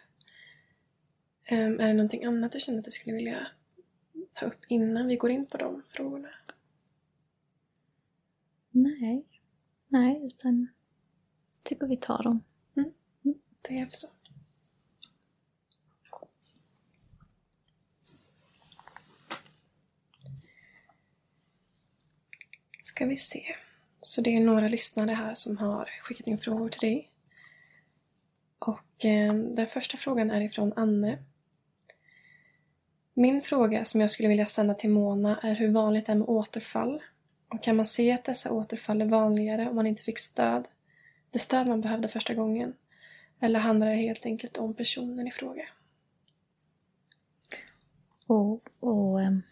Ehm, är det någonting annat du känner att du skulle vilja ta upp innan vi går in på de frågorna?
Nej. Nej, utan jag tycker vi tar dem.
Det är så. Ska vi se. Så det är några lyssnare här som har skickat in frågor till dig. Och eh, den första frågan är ifrån Anne. Min fråga som jag skulle vilja sända till Mona är hur vanligt det är med återfall. Och kan man se att dessa återfall är vanligare om man inte fick stöd? Det stöd man behövde första gången. Eller handlar det helt enkelt om personen i fråga?
Och, och ehm,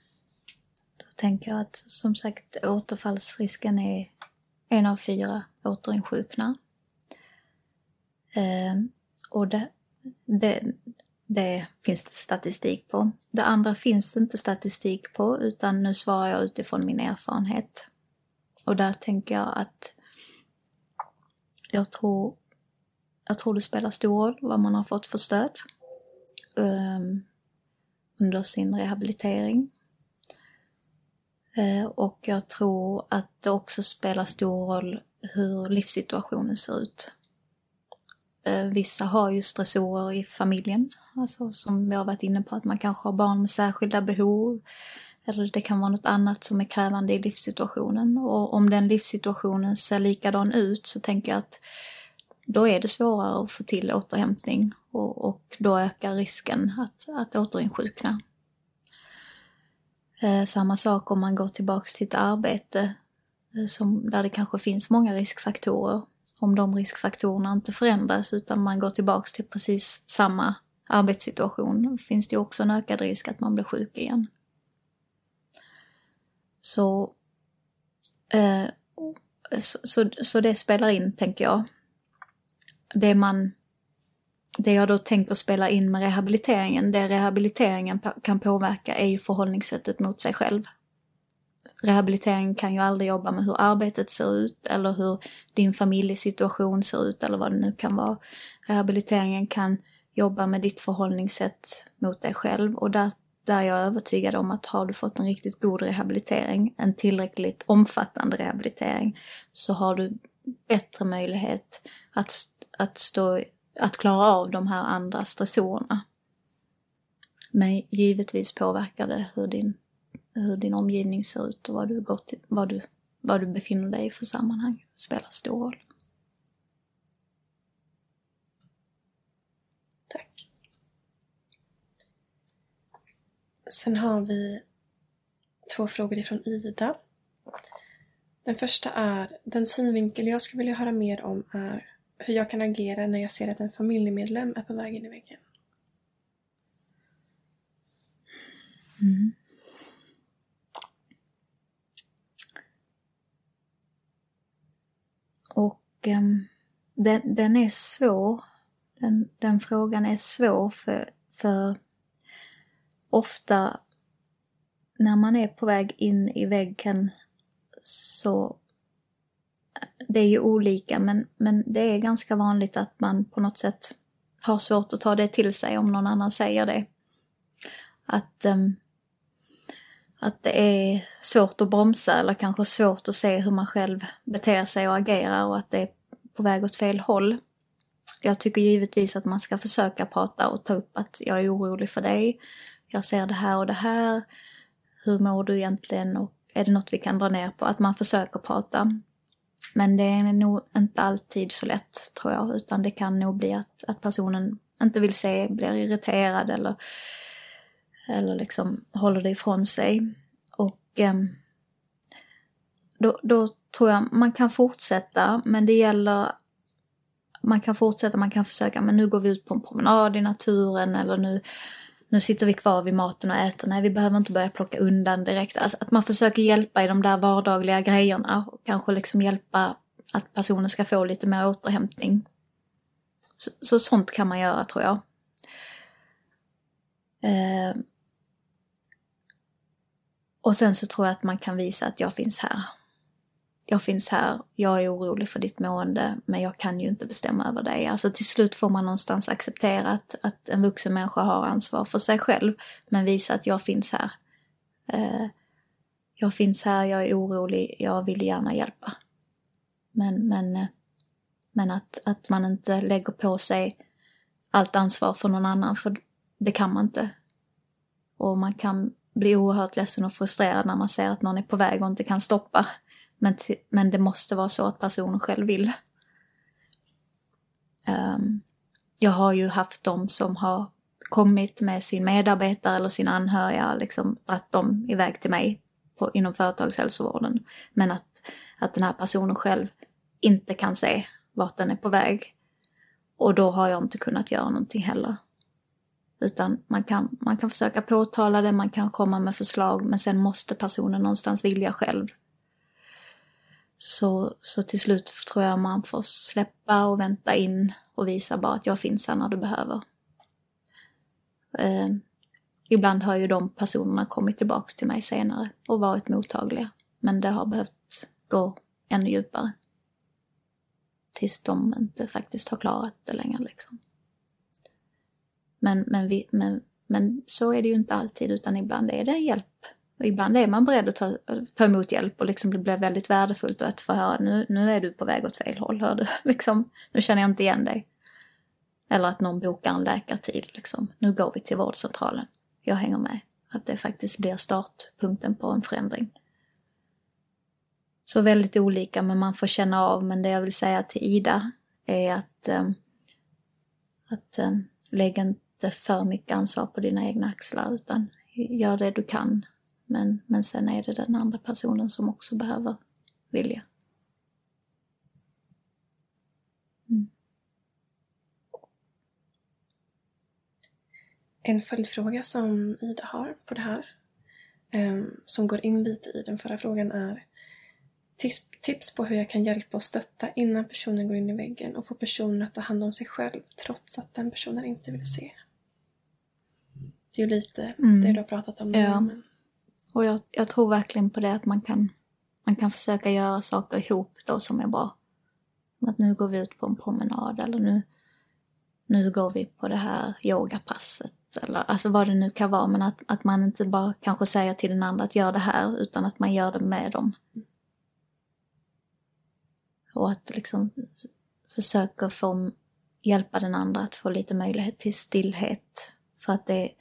tänker jag att som sagt återfallsrisken är en av fyra återinsjuknar. Eh, och det, det, det finns det statistik på. Det andra finns det inte statistik på utan nu svarar jag utifrån min erfarenhet. Och där tänker jag att jag tror, jag tror det spelar stor roll vad man har fått för stöd ehm, under sin rehabilitering. Eh, och jag tror att det också spelar stor roll hur livssituationen ser ut. Eh, vissa har ju stressorer i familjen, alltså som vi har varit inne på att man kanske har barn med särskilda behov. Eller det kan vara något annat som är krävande i livssituationen. Och om den livssituationen ser likadan ut så tänker jag att då är det svårare att få till återhämtning och, och då ökar risken att, att återinsjukna. Eh, samma sak om man går tillbaks till ett arbete eh, som, där det kanske finns många riskfaktorer. Om de riskfaktorerna inte förändras utan man går tillbaks till precis samma arbetssituation finns det också en ökad risk att man blir sjuk igen. Så, eh, så, så, så det spelar in, tänker jag. Det man det jag då tänker spela in med rehabiliteringen, det rehabiliteringen kan påverka är ju förhållningssättet mot sig själv. Rehabiliteringen kan ju aldrig jobba med hur arbetet ser ut eller hur din familjesituation ser ut eller vad det nu kan vara. Rehabiliteringen kan jobba med ditt förhållningssätt mot dig själv och där, där är jag övertygad om att har du fått en riktigt god rehabilitering, en tillräckligt omfattande rehabilitering, så har du bättre möjlighet att, att stå att klara av de här andra stressorerna. Men givetvis påverkar det hur din, hur din omgivning ser ut och vad du, går till, vad, du, vad du befinner dig i för sammanhang. Det spelar stor roll.
Tack. Sen har vi två frågor ifrån Ida. Den första är, den synvinkel jag skulle vilja höra mer om är hur jag kan agera när jag ser att en familjemedlem är på väg in i väggen.
Mm. Och um, den, den är svår. Den, den frågan är svår för, för ofta när man är på väg in i väggen så det är ju olika men, men det är ganska vanligt att man på något sätt har svårt att ta det till sig om någon annan säger det. Att, um, att det är svårt att bromsa eller kanske svårt att se hur man själv beter sig och agerar och att det är på väg åt fel håll. jag tycker givetvis att man ska försöka prata och ta upp att jag är orolig för dig. Jag ser det här och det här. Hur mår du egentligen och är det något vi kan dra ner på? Att man försöker prata. Men det är nog inte alltid så lätt tror jag, utan det kan nog bli att, att personen inte vill se, blir irriterad eller, eller liksom håller det ifrån sig. Och eh, då, då tror jag man kan fortsätta, men det gäller man kan fortsätta, man kan försöka, men nu går vi ut på en promenad i naturen eller nu, nu sitter vi kvar vid maten och äter. Nej, vi behöver inte börja plocka undan direkt. Alltså att man försöker hjälpa i de där vardagliga grejerna och kanske liksom hjälpa att personen ska få lite mer återhämtning. Så, så sånt kan man göra tror jag. Eh, och sen så tror jag att man kan visa att jag finns här jag finns här, jag är orolig för ditt mående, men jag kan ju inte bestämma över dig. Alltså till slut får man någonstans acceptera att, att en vuxen människa har ansvar för sig själv, men visa att jag finns här. Eh, jag finns här, jag är orolig, jag vill gärna hjälpa. Men, men, eh, men att, att man inte lägger på sig allt ansvar för någon annan, för det kan man inte. Och man kan bli oerhört ledsen och frustrerad när man ser att någon är på väg och inte kan stoppa men, men det måste vara så att personen själv vill. Um, jag har ju haft de som har kommit med sin medarbetare eller sin anhöriga, liksom att de iväg till mig på, inom företagshälsovården. Men att, att den här personen själv inte kan se vart den är på väg. Och då har jag inte kunnat göra någonting heller. Utan man kan, man kan försöka påtala det, man kan komma med förslag, men sen måste personen någonstans vilja själv. Så, så till slut tror jag man får släppa och vänta in och visa bara att jag finns här när du behöver. Eh, ibland har ju de personerna kommit tillbaks till mig senare och varit mottagliga. Men det har behövt gå ännu djupare. Tills de inte faktiskt har klarat det längre liksom. Men, men, vi, men, men så är det ju inte alltid utan ibland är det hjälp ibland är man beredd att ta, ta emot hjälp och liksom det blir väldigt värdefullt att få höra nu, nu är du på väg åt fel håll, hör du? Liksom, nu känner jag inte igen dig. Eller att någon bokar en läkartid, liksom. Nu går vi till vårdcentralen. Jag hänger med. Att det faktiskt blir startpunkten på en förändring. Så väldigt olika, men man får känna av. Men det jag vill säga till Ida är att, ähm, att ähm, lägg inte för mycket ansvar på dina egna axlar, utan gör det du kan men, men sen är det den andra personen som också behöver vilja. Mm.
En följdfråga som Ida har på det här, um, som går in lite i den förra frågan, är tips, tips på hur jag kan hjälpa och stötta innan personen går in i väggen och få personen att ta hand om sig själv trots att den personen inte vill se. Det är ju lite mm. det du har pratat om.
Ja. men... Och jag, jag, tror verkligen på det att man kan, man kan försöka göra saker ihop då som är bra. Att nu går vi ut på en promenad eller nu, nu går vi på det här yogapasset. Eller alltså vad det nu kan vara. Men att, att man inte bara kanske säger till den andra att gör det här utan att man gör det med dem. Och att liksom försöka få hjälpa den andra att få lite möjlighet till stillhet. För att det är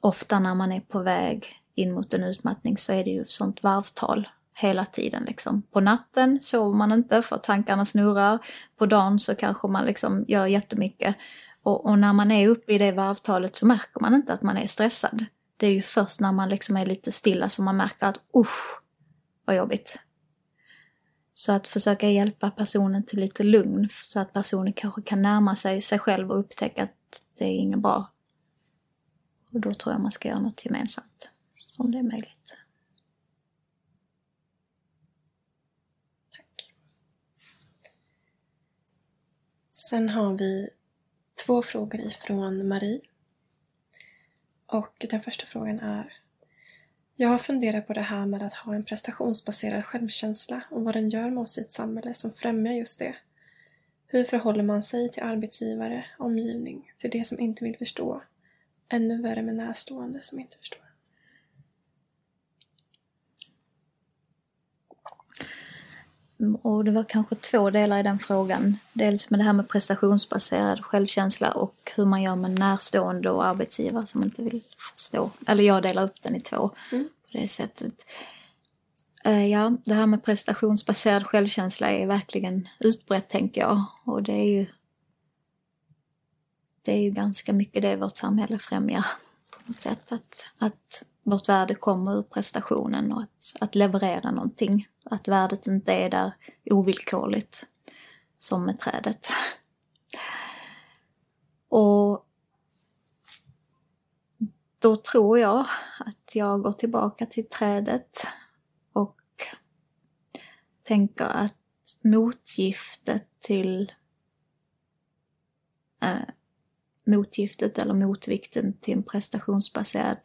ofta när man är på väg in mot en utmattning så är det ju sånt varvtal hela tiden liksom. På natten sover man inte för tankarna snurrar. På dagen så kanske man liksom gör jättemycket. Och, och när man är uppe i det varvtalet så märker man inte att man är stressad. Det är ju först när man liksom är lite stilla som man märker att usch, vad jobbigt. Så att försöka hjälpa personen till lite lugn så att personen kanske kan närma sig sig själv och upptäcka att det är inget bra. Och då tror jag man ska göra något gemensamt om det är möjligt.
Tack. Sen har vi två frågor ifrån Marie. Och den första frågan är Jag har funderat på det här med att ha en prestationsbaserad självkänsla och vad den gör med oss i ett samhälle som främjar just det. Hur förhåller man sig till arbetsgivare, omgivning, till det som inte vill förstå? Ännu värre med närstående som inte förstår.
Och det var kanske två delar i den frågan. Dels med det här med prestationsbaserad självkänsla och hur man gör med närstående och arbetsgivare som inte vill förstå. Eller jag delar upp den i två
Mm.
på det sättet. Eh, Ja, det här med prestationsbaserad självkänsla är verkligen utbrett tänker jag. Och det är ju det är ju ganska mycket det vårt samhälle främjar. På något sätt att, att vårt värde kommer ur prestationen och att, att leverera någonting. Att värdet inte är där ovillkorligt. Som med trädet. Och då tror jag att jag går tillbaka till trädet och tänker att motgiftet till äh, motgiftet eller motvikten till en prestationsbaserad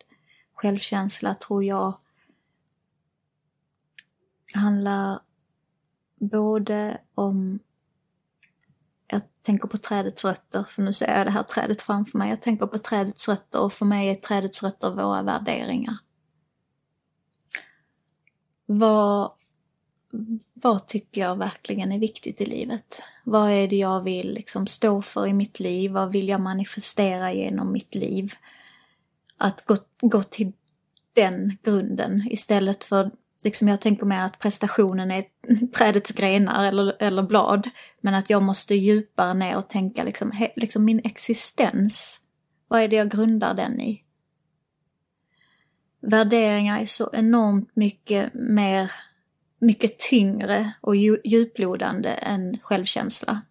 självkänsla tror jag handlar både om jag tänker på trädets rötter, för nu ser jag det här trädet framför mig. Jag tänker på trädets rötter och för mig är trädets rötter våra värderingar. Vad, vad tycker jag verkligen är viktigt i livet? Vad är det jag vill liksom stå för i mitt liv? Vad vill jag manifestera genom mitt liv? Att gå, gå till den grunden istället för liksom jag tänker mig att prestationen är trädets grenar eller, eller blad. Men att jag måste djupare ner och tänka liksom, he, liksom min existens. Vad är det jag grundar den i? Värderingar är så enormt mycket mer, mycket tyngre och djuplodande än självkänsla.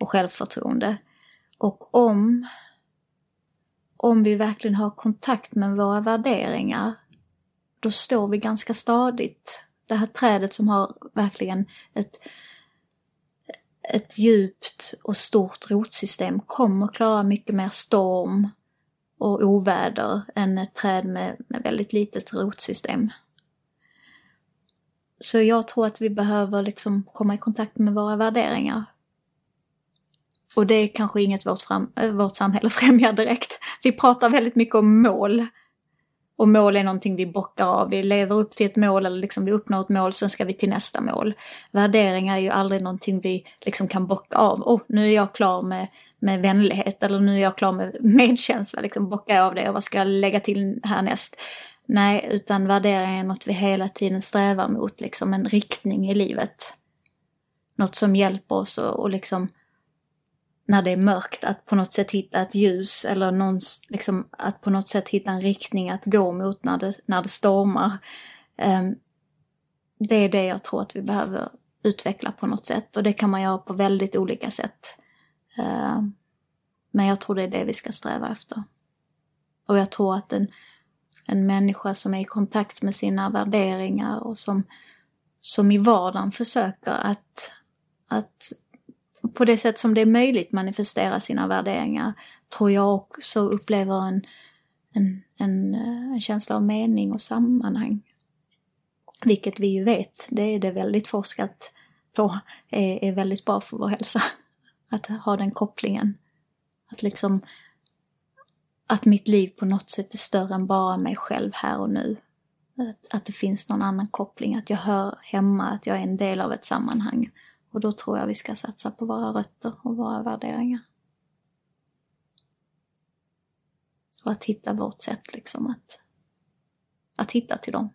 Och självförtroende. Och om, om vi verkligen har kontakt med våra värderingar då står vi ganska stadigt. Det här trädet som har verkligen ett, ett djupt och stort rotsystem kommer klara mycket mer storm och oväder än ett träd med, med väldigt litet rotsystem. Så jag tror att vi behöver liksom komma i kontakt med våra värderingar. Och det är kanske inget vårt, fram, eh, vårt samhälle främjar direkt. Vi pratar väldigt mycket om mål. Och mål är någonting vi bockar av. Vi lever upp till ett mål eller liksom vi uppnår ett mål, sen ska vi till nästa mål. Värderingar är ju aldrig någonting vi liksom kan bocka av. Oh, nu är jag klar med, med vänlighet eller nu är jag klar med medkänsla. Liksom bockar jag av det och vad ska jag lägga till härnäst? Nej, utan värderingar är något vi hela tiden strävar mot, liksom en riktning i livet. Något som hjälper oss och, och liksom när det är mörkt, att på något sätt hitta ett ljus eller någon, liksom, att på något sätt hitta en riktning att gå mot när det, när det stormar. Um, det är det jag tror att vi behöver utveckla på något sätt och det kan man göra på väldigt olika sätt. Uh, men jag tror det är det vi ska sträva efter. Och jag tror att en, en människa som är i kontakt med sina värderingar och som, som i vardagen försöker att, att på det sätt som det är möjligt manifestera sina värderingar tror jag också upplever en, en, en, eh, en känsla av mening och sammanhang. Vilket vi ju vet, det är det väldigt forskat på, är, är väldigt bra för vår hälsa. Att ha den kopplingen. Att liksom att mitt liv på något sätt är större än bara mig själv här och nu. Att, att det finns någon annan koppling, att jag hör hemma, att jag är en del av ett sammanhang. Och då tror jag vi ska satsa på våra rötter och våra värderingar. Och att hitta vårt sätt liksom att, att hitta till dem.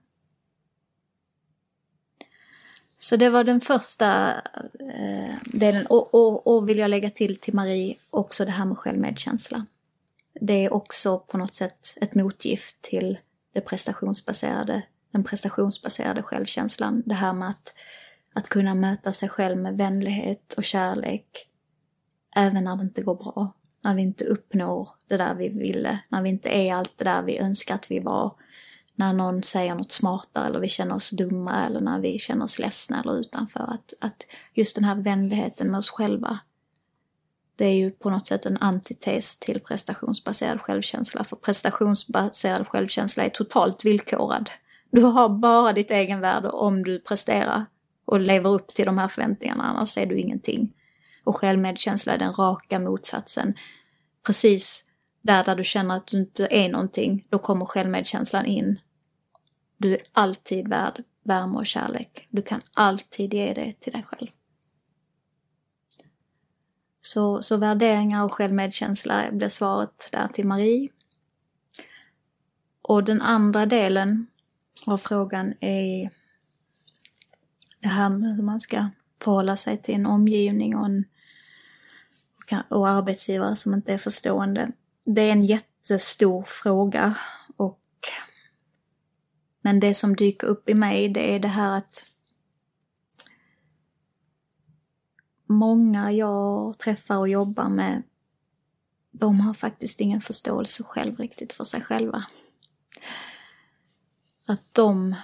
Så det var den första eh, delen. Och, och, och vill jag lägga till till Marie också det här med självmedkänsla. Det är också på något sätt ett motgift till det prestationsbaserade, den prestationsbaserade självkänslan. Det här med att att kunna möta sig själv med vänlighet och kärlek. Även när det inte går bra. När vi inte uppnår det där vi ville. När vi inte är allt det där vi önskar att vi var. När någon säger något smartare eller vi känner oss dumma eller när vi känner oss ledsna eller utanför. Att, att just den här vänligheten med oss själva. Det är ju på något sätt en antites till prestationsbaserad självkänsla. För prestationsbaserad självkänsla är totalt villkorad. Du har bara ditt egenvärde om du presterar och lever upp till de här förväntningarna, annars är du ingenting. Och självmedkänsla är den raka motsatsen. Precis där, där du känner att du inte är någonting, då kommer självmedkänslan in. Du är alltid värd värme och kärlek. Du kan alltid ge det till dig själv. Så, så värderingar och självmedkänsla blir svaret där till Marie. Och den andra delen av frågan är det här med hur man ska förhålla sig till en omgivning och, en, och arbetsgivare som inte är förstående. Det är en jättestor fråga och men det som dyker upp i mig det är det här att många jag träffar och jobbar med de har faktiskt ingen förståelse själv riktigt för sig själva. Att de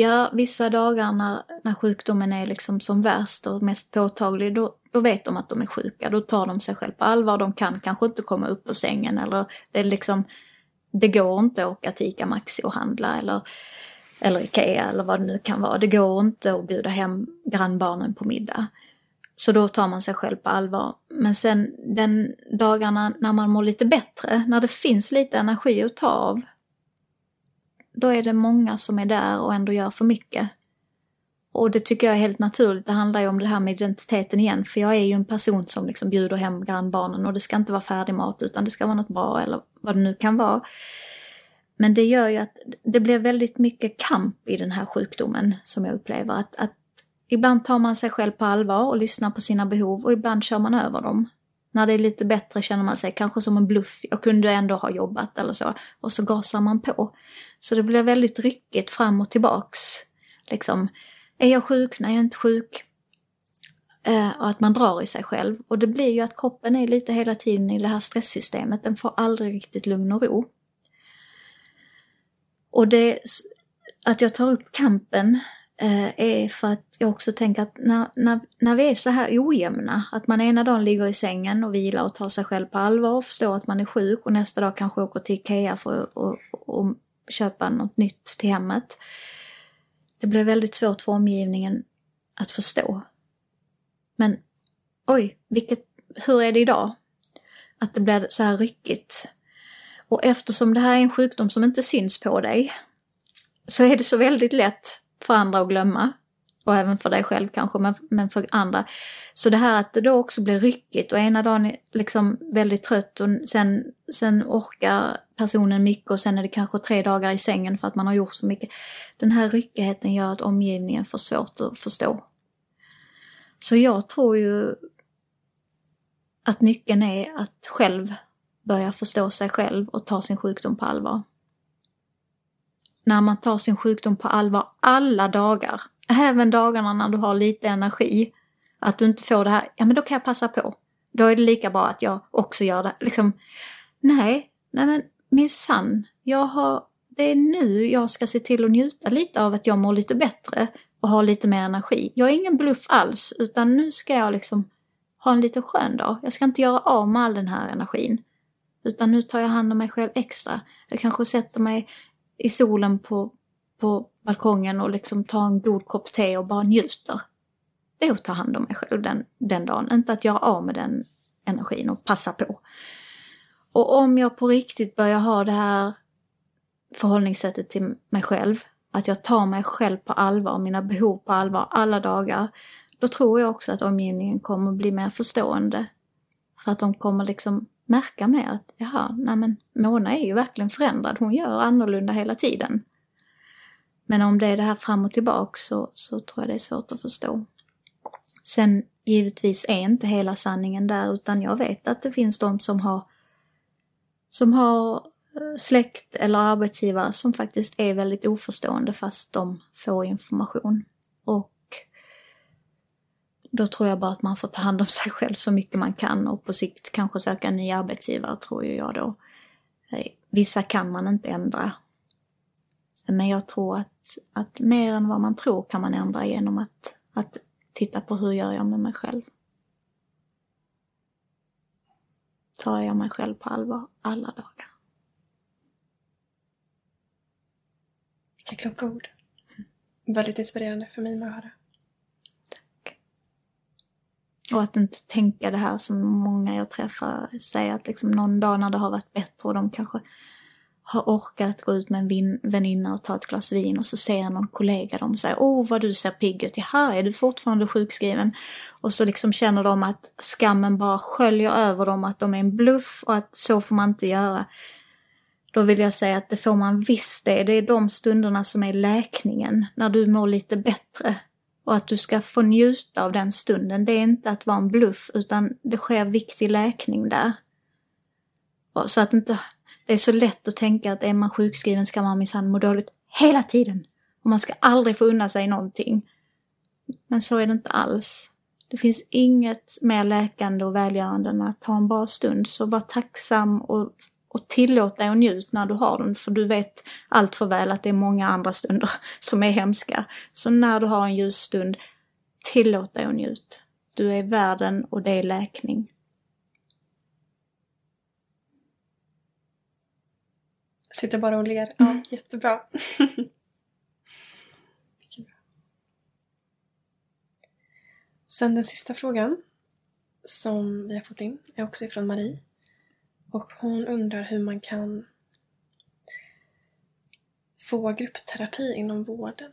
Ja, vissa dagar när, när sjukdomen är liksom som värst och mest påtaglig, då, då vet de att de är sjuka. Då tar de sig själv på allvar. De kan kanske inte komma upp ur sängen eller det är liksom, det går inte att åka till ICA Maxi och handla eller, eller Ikea eller vad det nu kan vara. Det går inte att bjuda hem grannbarnen på middag. Så då tar man sig själv på allvar. Men sen den dagarna när man mår lite bättre, när det finns lite energi att ta av, då är det många som är där och ändå gör för mycket. Och det tycker jag är helt naturligt. Det handlar ju om det här med identiteten igen. För jag är ju en person som liksom bjuder hem grannbarnen och det ska inte vara färdig mat utan det ska vara något bra eller vad det nu kan vara. Men det gör ju att det blir väldigt mycket kamp i den här sjukdomen som jag upplever. Att, att ibland tar man sig själv på allvar och lyssnar på sina behov och ibland kör man över dem. När det är lite bättre känner man sig kanske som en bluff. Jag kunde ändå ha jobbat eller så. Och så gasar man på. Så det blir väldigt ryckigt fram och tillbaks. Liksom, är jag sjuk? Nej, jag är inte sjuk. Eh, och att man drar i sig själv. Och det blir ju att kroppen är lite hela tiden i det här stresssystemet. Den får aldrig riktigt lugn och ro. Och det, att jag tar upp kampen Eh, är för att jag också tänker att när, när, när vi är så här ojämna, att man ena dagen ligger i sängen och vilar och tar sig själv på allvar och förstår att man är sjuk och nästa dag kanske åker till Ikea för att och, och köpa något nytt till hemmet. Det blir väldigt svårt för omgivningen att förstå. Men oj, vilket, hur är det idag? Att det blir så här ryckigt. Och eftersom det här är en sjukdom som inte syns på dig så är det så väldigt lätt för andra att glömma. Och även för dig själv kanske, men, men för andra. Så det här att det då också blir ryckigt och ena dagen är liksom väldigt trött och sen, sen orkar personen mycket och sen är det kanske tre dagar i sängen för att man har gjort så mycket. Den här ryckigheten gör att omgivningen får svårt att förstå. Så jag tror ju att nyckeln är att själv börja förstå sig själv och ta sin sjukdom på allvar när man tar sin sjukdom på allvar alla dagar, även dagarna när du har lite energi, att du inte får det här, ja men då kan jag passa på. Då är det lika bra att jag också gör det. Liksom, nej, nej men minsann, jag har, det är nu jag ska se till att njuta lite av att jag mår lite bättre och har lite mer energi. Jag är ingen bluff alls, utan nu ska jag liksom ha en lite skön dag. Jag ska inte göra av med all den här energin. Utan nu tar jag hand om mig själv extra. Jag kanske sätter mig i solen på, på balkongen och liksom tar en god kopp te och bara njuter. Det är att ta hand om mig själv den, den dagen, inte att göra av med den energin och passa på. Och om jag på riktigt börjar ha det här förhållningssättet till mig själv, att jag tar mig själv på allvar, mina behov på allvar alla dagar, då tror jag också att omgivningen kommer bli mer förstående. För att de kommer liksom märka mer att jaha, nej men Mona är ju verkligen förändrad, hon gör annorlunda hela tiden. Men om det är det här fram och tillbaks så, så tror jag det är svårt att förstå. Sen givetvis är inte hela sanningen där utan jag vet att det finns de som har som har eh, släkt eller arbetsgivare som faktiskt är väldigt oförstående fast de får information. Och då tror jag bara att man får ta hand om sig själv så mycket man kan och på sikt kanske söka en ny arbetsgivare tror jag då. Eh, vissa kan man inte ändra. Men jag tror att, att mer än vad man tror kan man ändra genom att, att titta på hur gör jag med mig själv. Tar jag mig själv på allvar alla dagar?
Vilka kloka ord. Väldigt inspirerande för mig med att höra.
Och att inte tänka det här som många jag träffar säger att liksom någon dag när det har varit bättre och de kanske har orkat gå ut med en vin, väninna och ta ett glas vin och så ser någon kollega dem och säger Åh vad du ser pigg ut, jaha är du fortfarande sjukskriven? Och så liksom känner de att skammen bara sköljer över dem, att de är en bluff och att så får man inte göra. Då vill jag säga att det får man visst det. Det är de stunderna som är läkningen, när du mår lite bättre. Och att du ska få njuta av den stunden. Det är inte att vara en bluff, utan det sker viktig läkning där. Så att inte det är så lätt att tänka att är man sjukskriven ska man minsann må dåligt hela tiden. Och man ska aldrig få unna sig någonting. Men så är det inte alls. Det finns inget mer läkande och välgörande än att ha en bra stund. Så var tacksam och, och tillåt dig att njuta när du har den. För du vet allt för väl att det är många andra stunder som är hemska. Så när du har en ljus stund, tillåt dig att njuta. Du är världen och det är läkning.
Sitter bara och ler. Ja, mm. jättebra. Sen den sista frågan som vi har fått in är också ifrån Marie. Och hon undrar hur man kan få gruppterapi inom vården.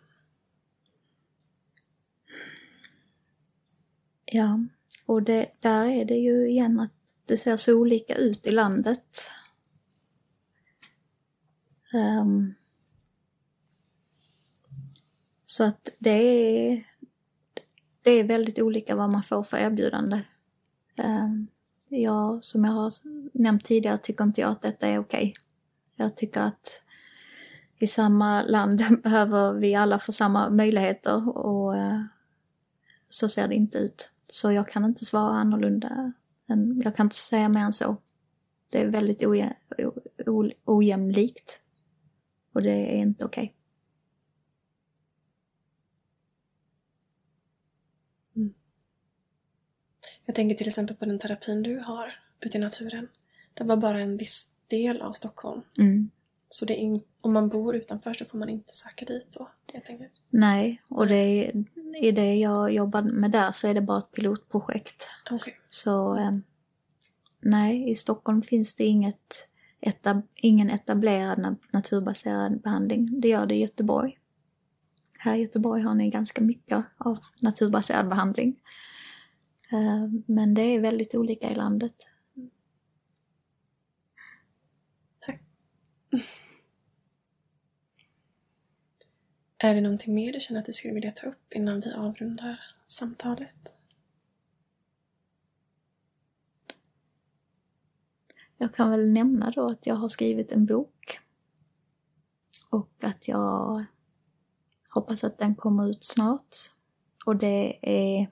Ja, och det, där är det ju igen att det ser så olika ut i landet. Um, så att det är, det är väldigt olika vad man får för erbjudande. Um, jag, som jag har nämnt tidigare, tycker inte jag att detta är okej. Okay. Jag tycker att i samma land behöver vi alla få samma möjligheter och uh, så ser det inte ut. Så jag kan inte svara annorlunda. Än, jag kan inte säga mer än så. Det är väldigt ojämlikt. Och det är inte okej. Okay.
Mm. Jag tänker till exempel på den terapin du har ute i naturen. Det var bara en viss del av Stockholm.
Mm.
Så är om man bor utanför så får man inte söka dit då, helt enkelt.
Nej, och det är, i det jag jobbar med där så är det bara ett pilotprojekt.
Okay.
Så eh, nej, i Stockholm finns det inget etab ingen etablerad naturbaserad behandling. Det gör det i Göteborg. Här i Göteborg har ni ganska mycket av naturbaserad behandling. Eh, men det är väldigt olika i landet.
Tack. Är det någonting mer du känner att du skulle vilja ta upp innan vi avrundar samtalet?
Jag kan väl nämna då att jag har skrivit en bok. Och att jag hoppas att den kommer ut snart. Och det är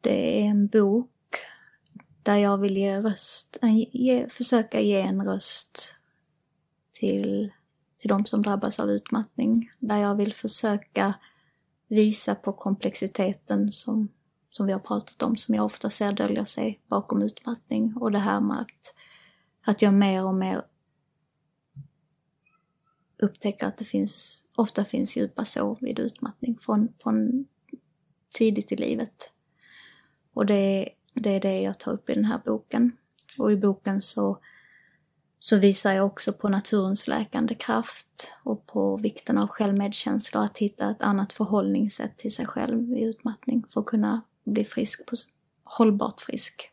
Det är en bok där jag vill ge röst, eh, ge, försöka ge en röst till, till de som drabbas av utmattning. Där jag vill försöka visa på komplexiteten som som vi har pratat om, som jag ofta ser döljer sig bakom utmattning. Och det här med att, att jag mer och mer upptäcker att det finns, ofta finns djupa sår vid utmattning från, från tidigt i livet. Och det, det är det jag tar upp i den här boken. Och i boken så, så visar jag också på naturens läkande kraft och på vikten av självmedkänsla och att hitta ett annat förhållningssätt till sig själv i utmattning för att kunna bli frisk, på, hållbart frisk.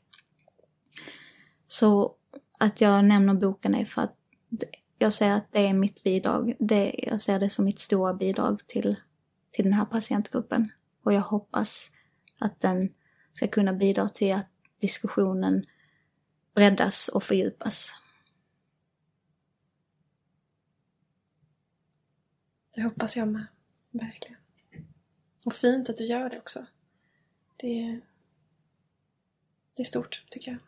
Så att jag nämner boken är för att jag ser att det är mitt bidrag. Det, jag ser det som mitt stora bidrag till, till den här patientgruppen. Och jag hoppas att den ska kunna bidra till att diskussionen breddas och fördjupas.
Det hoppas jag med, verkligen. Och fint att du gör det också. Det, det är stort, tycker jag.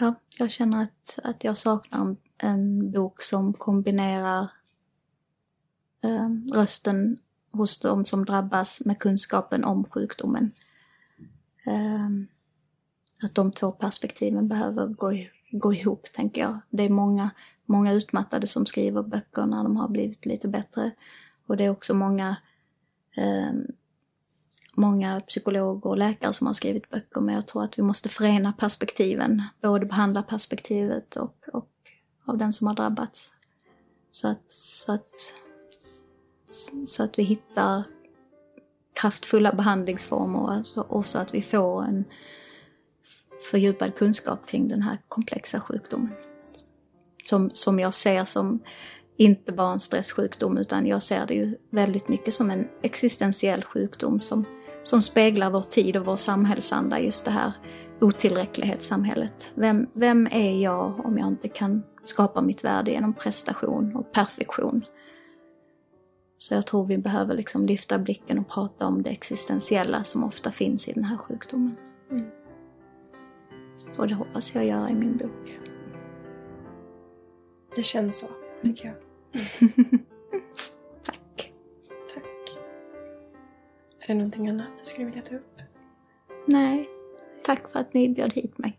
Ja, jag känner att, att jag saknar en, en bok som kombinerar eh, rösten hos de som drabbas med kunskapen om sjukdomen. Eh, att de två perspektiven behöver gå, gå ihop, tänker jag. Det är många, många utmattade som skriver böcker när de har blivit lite bättre. Och det är också många eh, många psykologer och läkare som har skrivit böcker, men jag tror att vi måste förena perspektiven, både behandlarperspektivet och, och av den som har drabbats. Så att, så att, så att vi hittar kraftfulla behandlingsformer och så att vi får en fördjupad kunskap kring den här komplexa sjukdomen. Som, som jag ser som inte bara en stresssjukdom utan jag ser det ju väldigt mycket som en existentiell sjukdom som, som speglar vår tid och vår samhällsanda, just det här otillräcklighetssamhället. Vem, vem är jag om jag inte kan skapa mitt värde genom prestation och perfektion? Så jag tror vi behöver liksom lyfta blicken och prata om det existentiella som ofta finns i den här sjukdomen. Mm. Och det hoppas jag göra i min bok.
Det känns så, tycker jag. Är det någonting annat du skulle vilja ta upp?
Nej. Tack för att ni bjöd hit mig.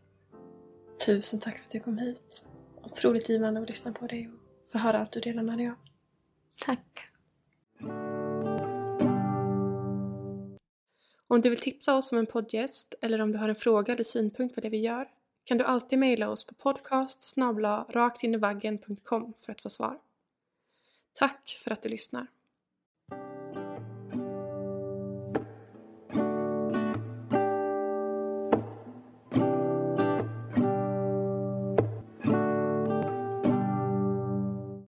Tusen tack för att du kom hit. Otroligt givande att lyssna på dig och få höra allt du delar med dig av.
Tack.
Om du vill tipsa oss om en poddgäst eller om du har en fråga eller synpunkt på det vi gör kan du alltid mejla oss på podcast raktinivaggen.com för att få svar. Tack för att du lyssnar.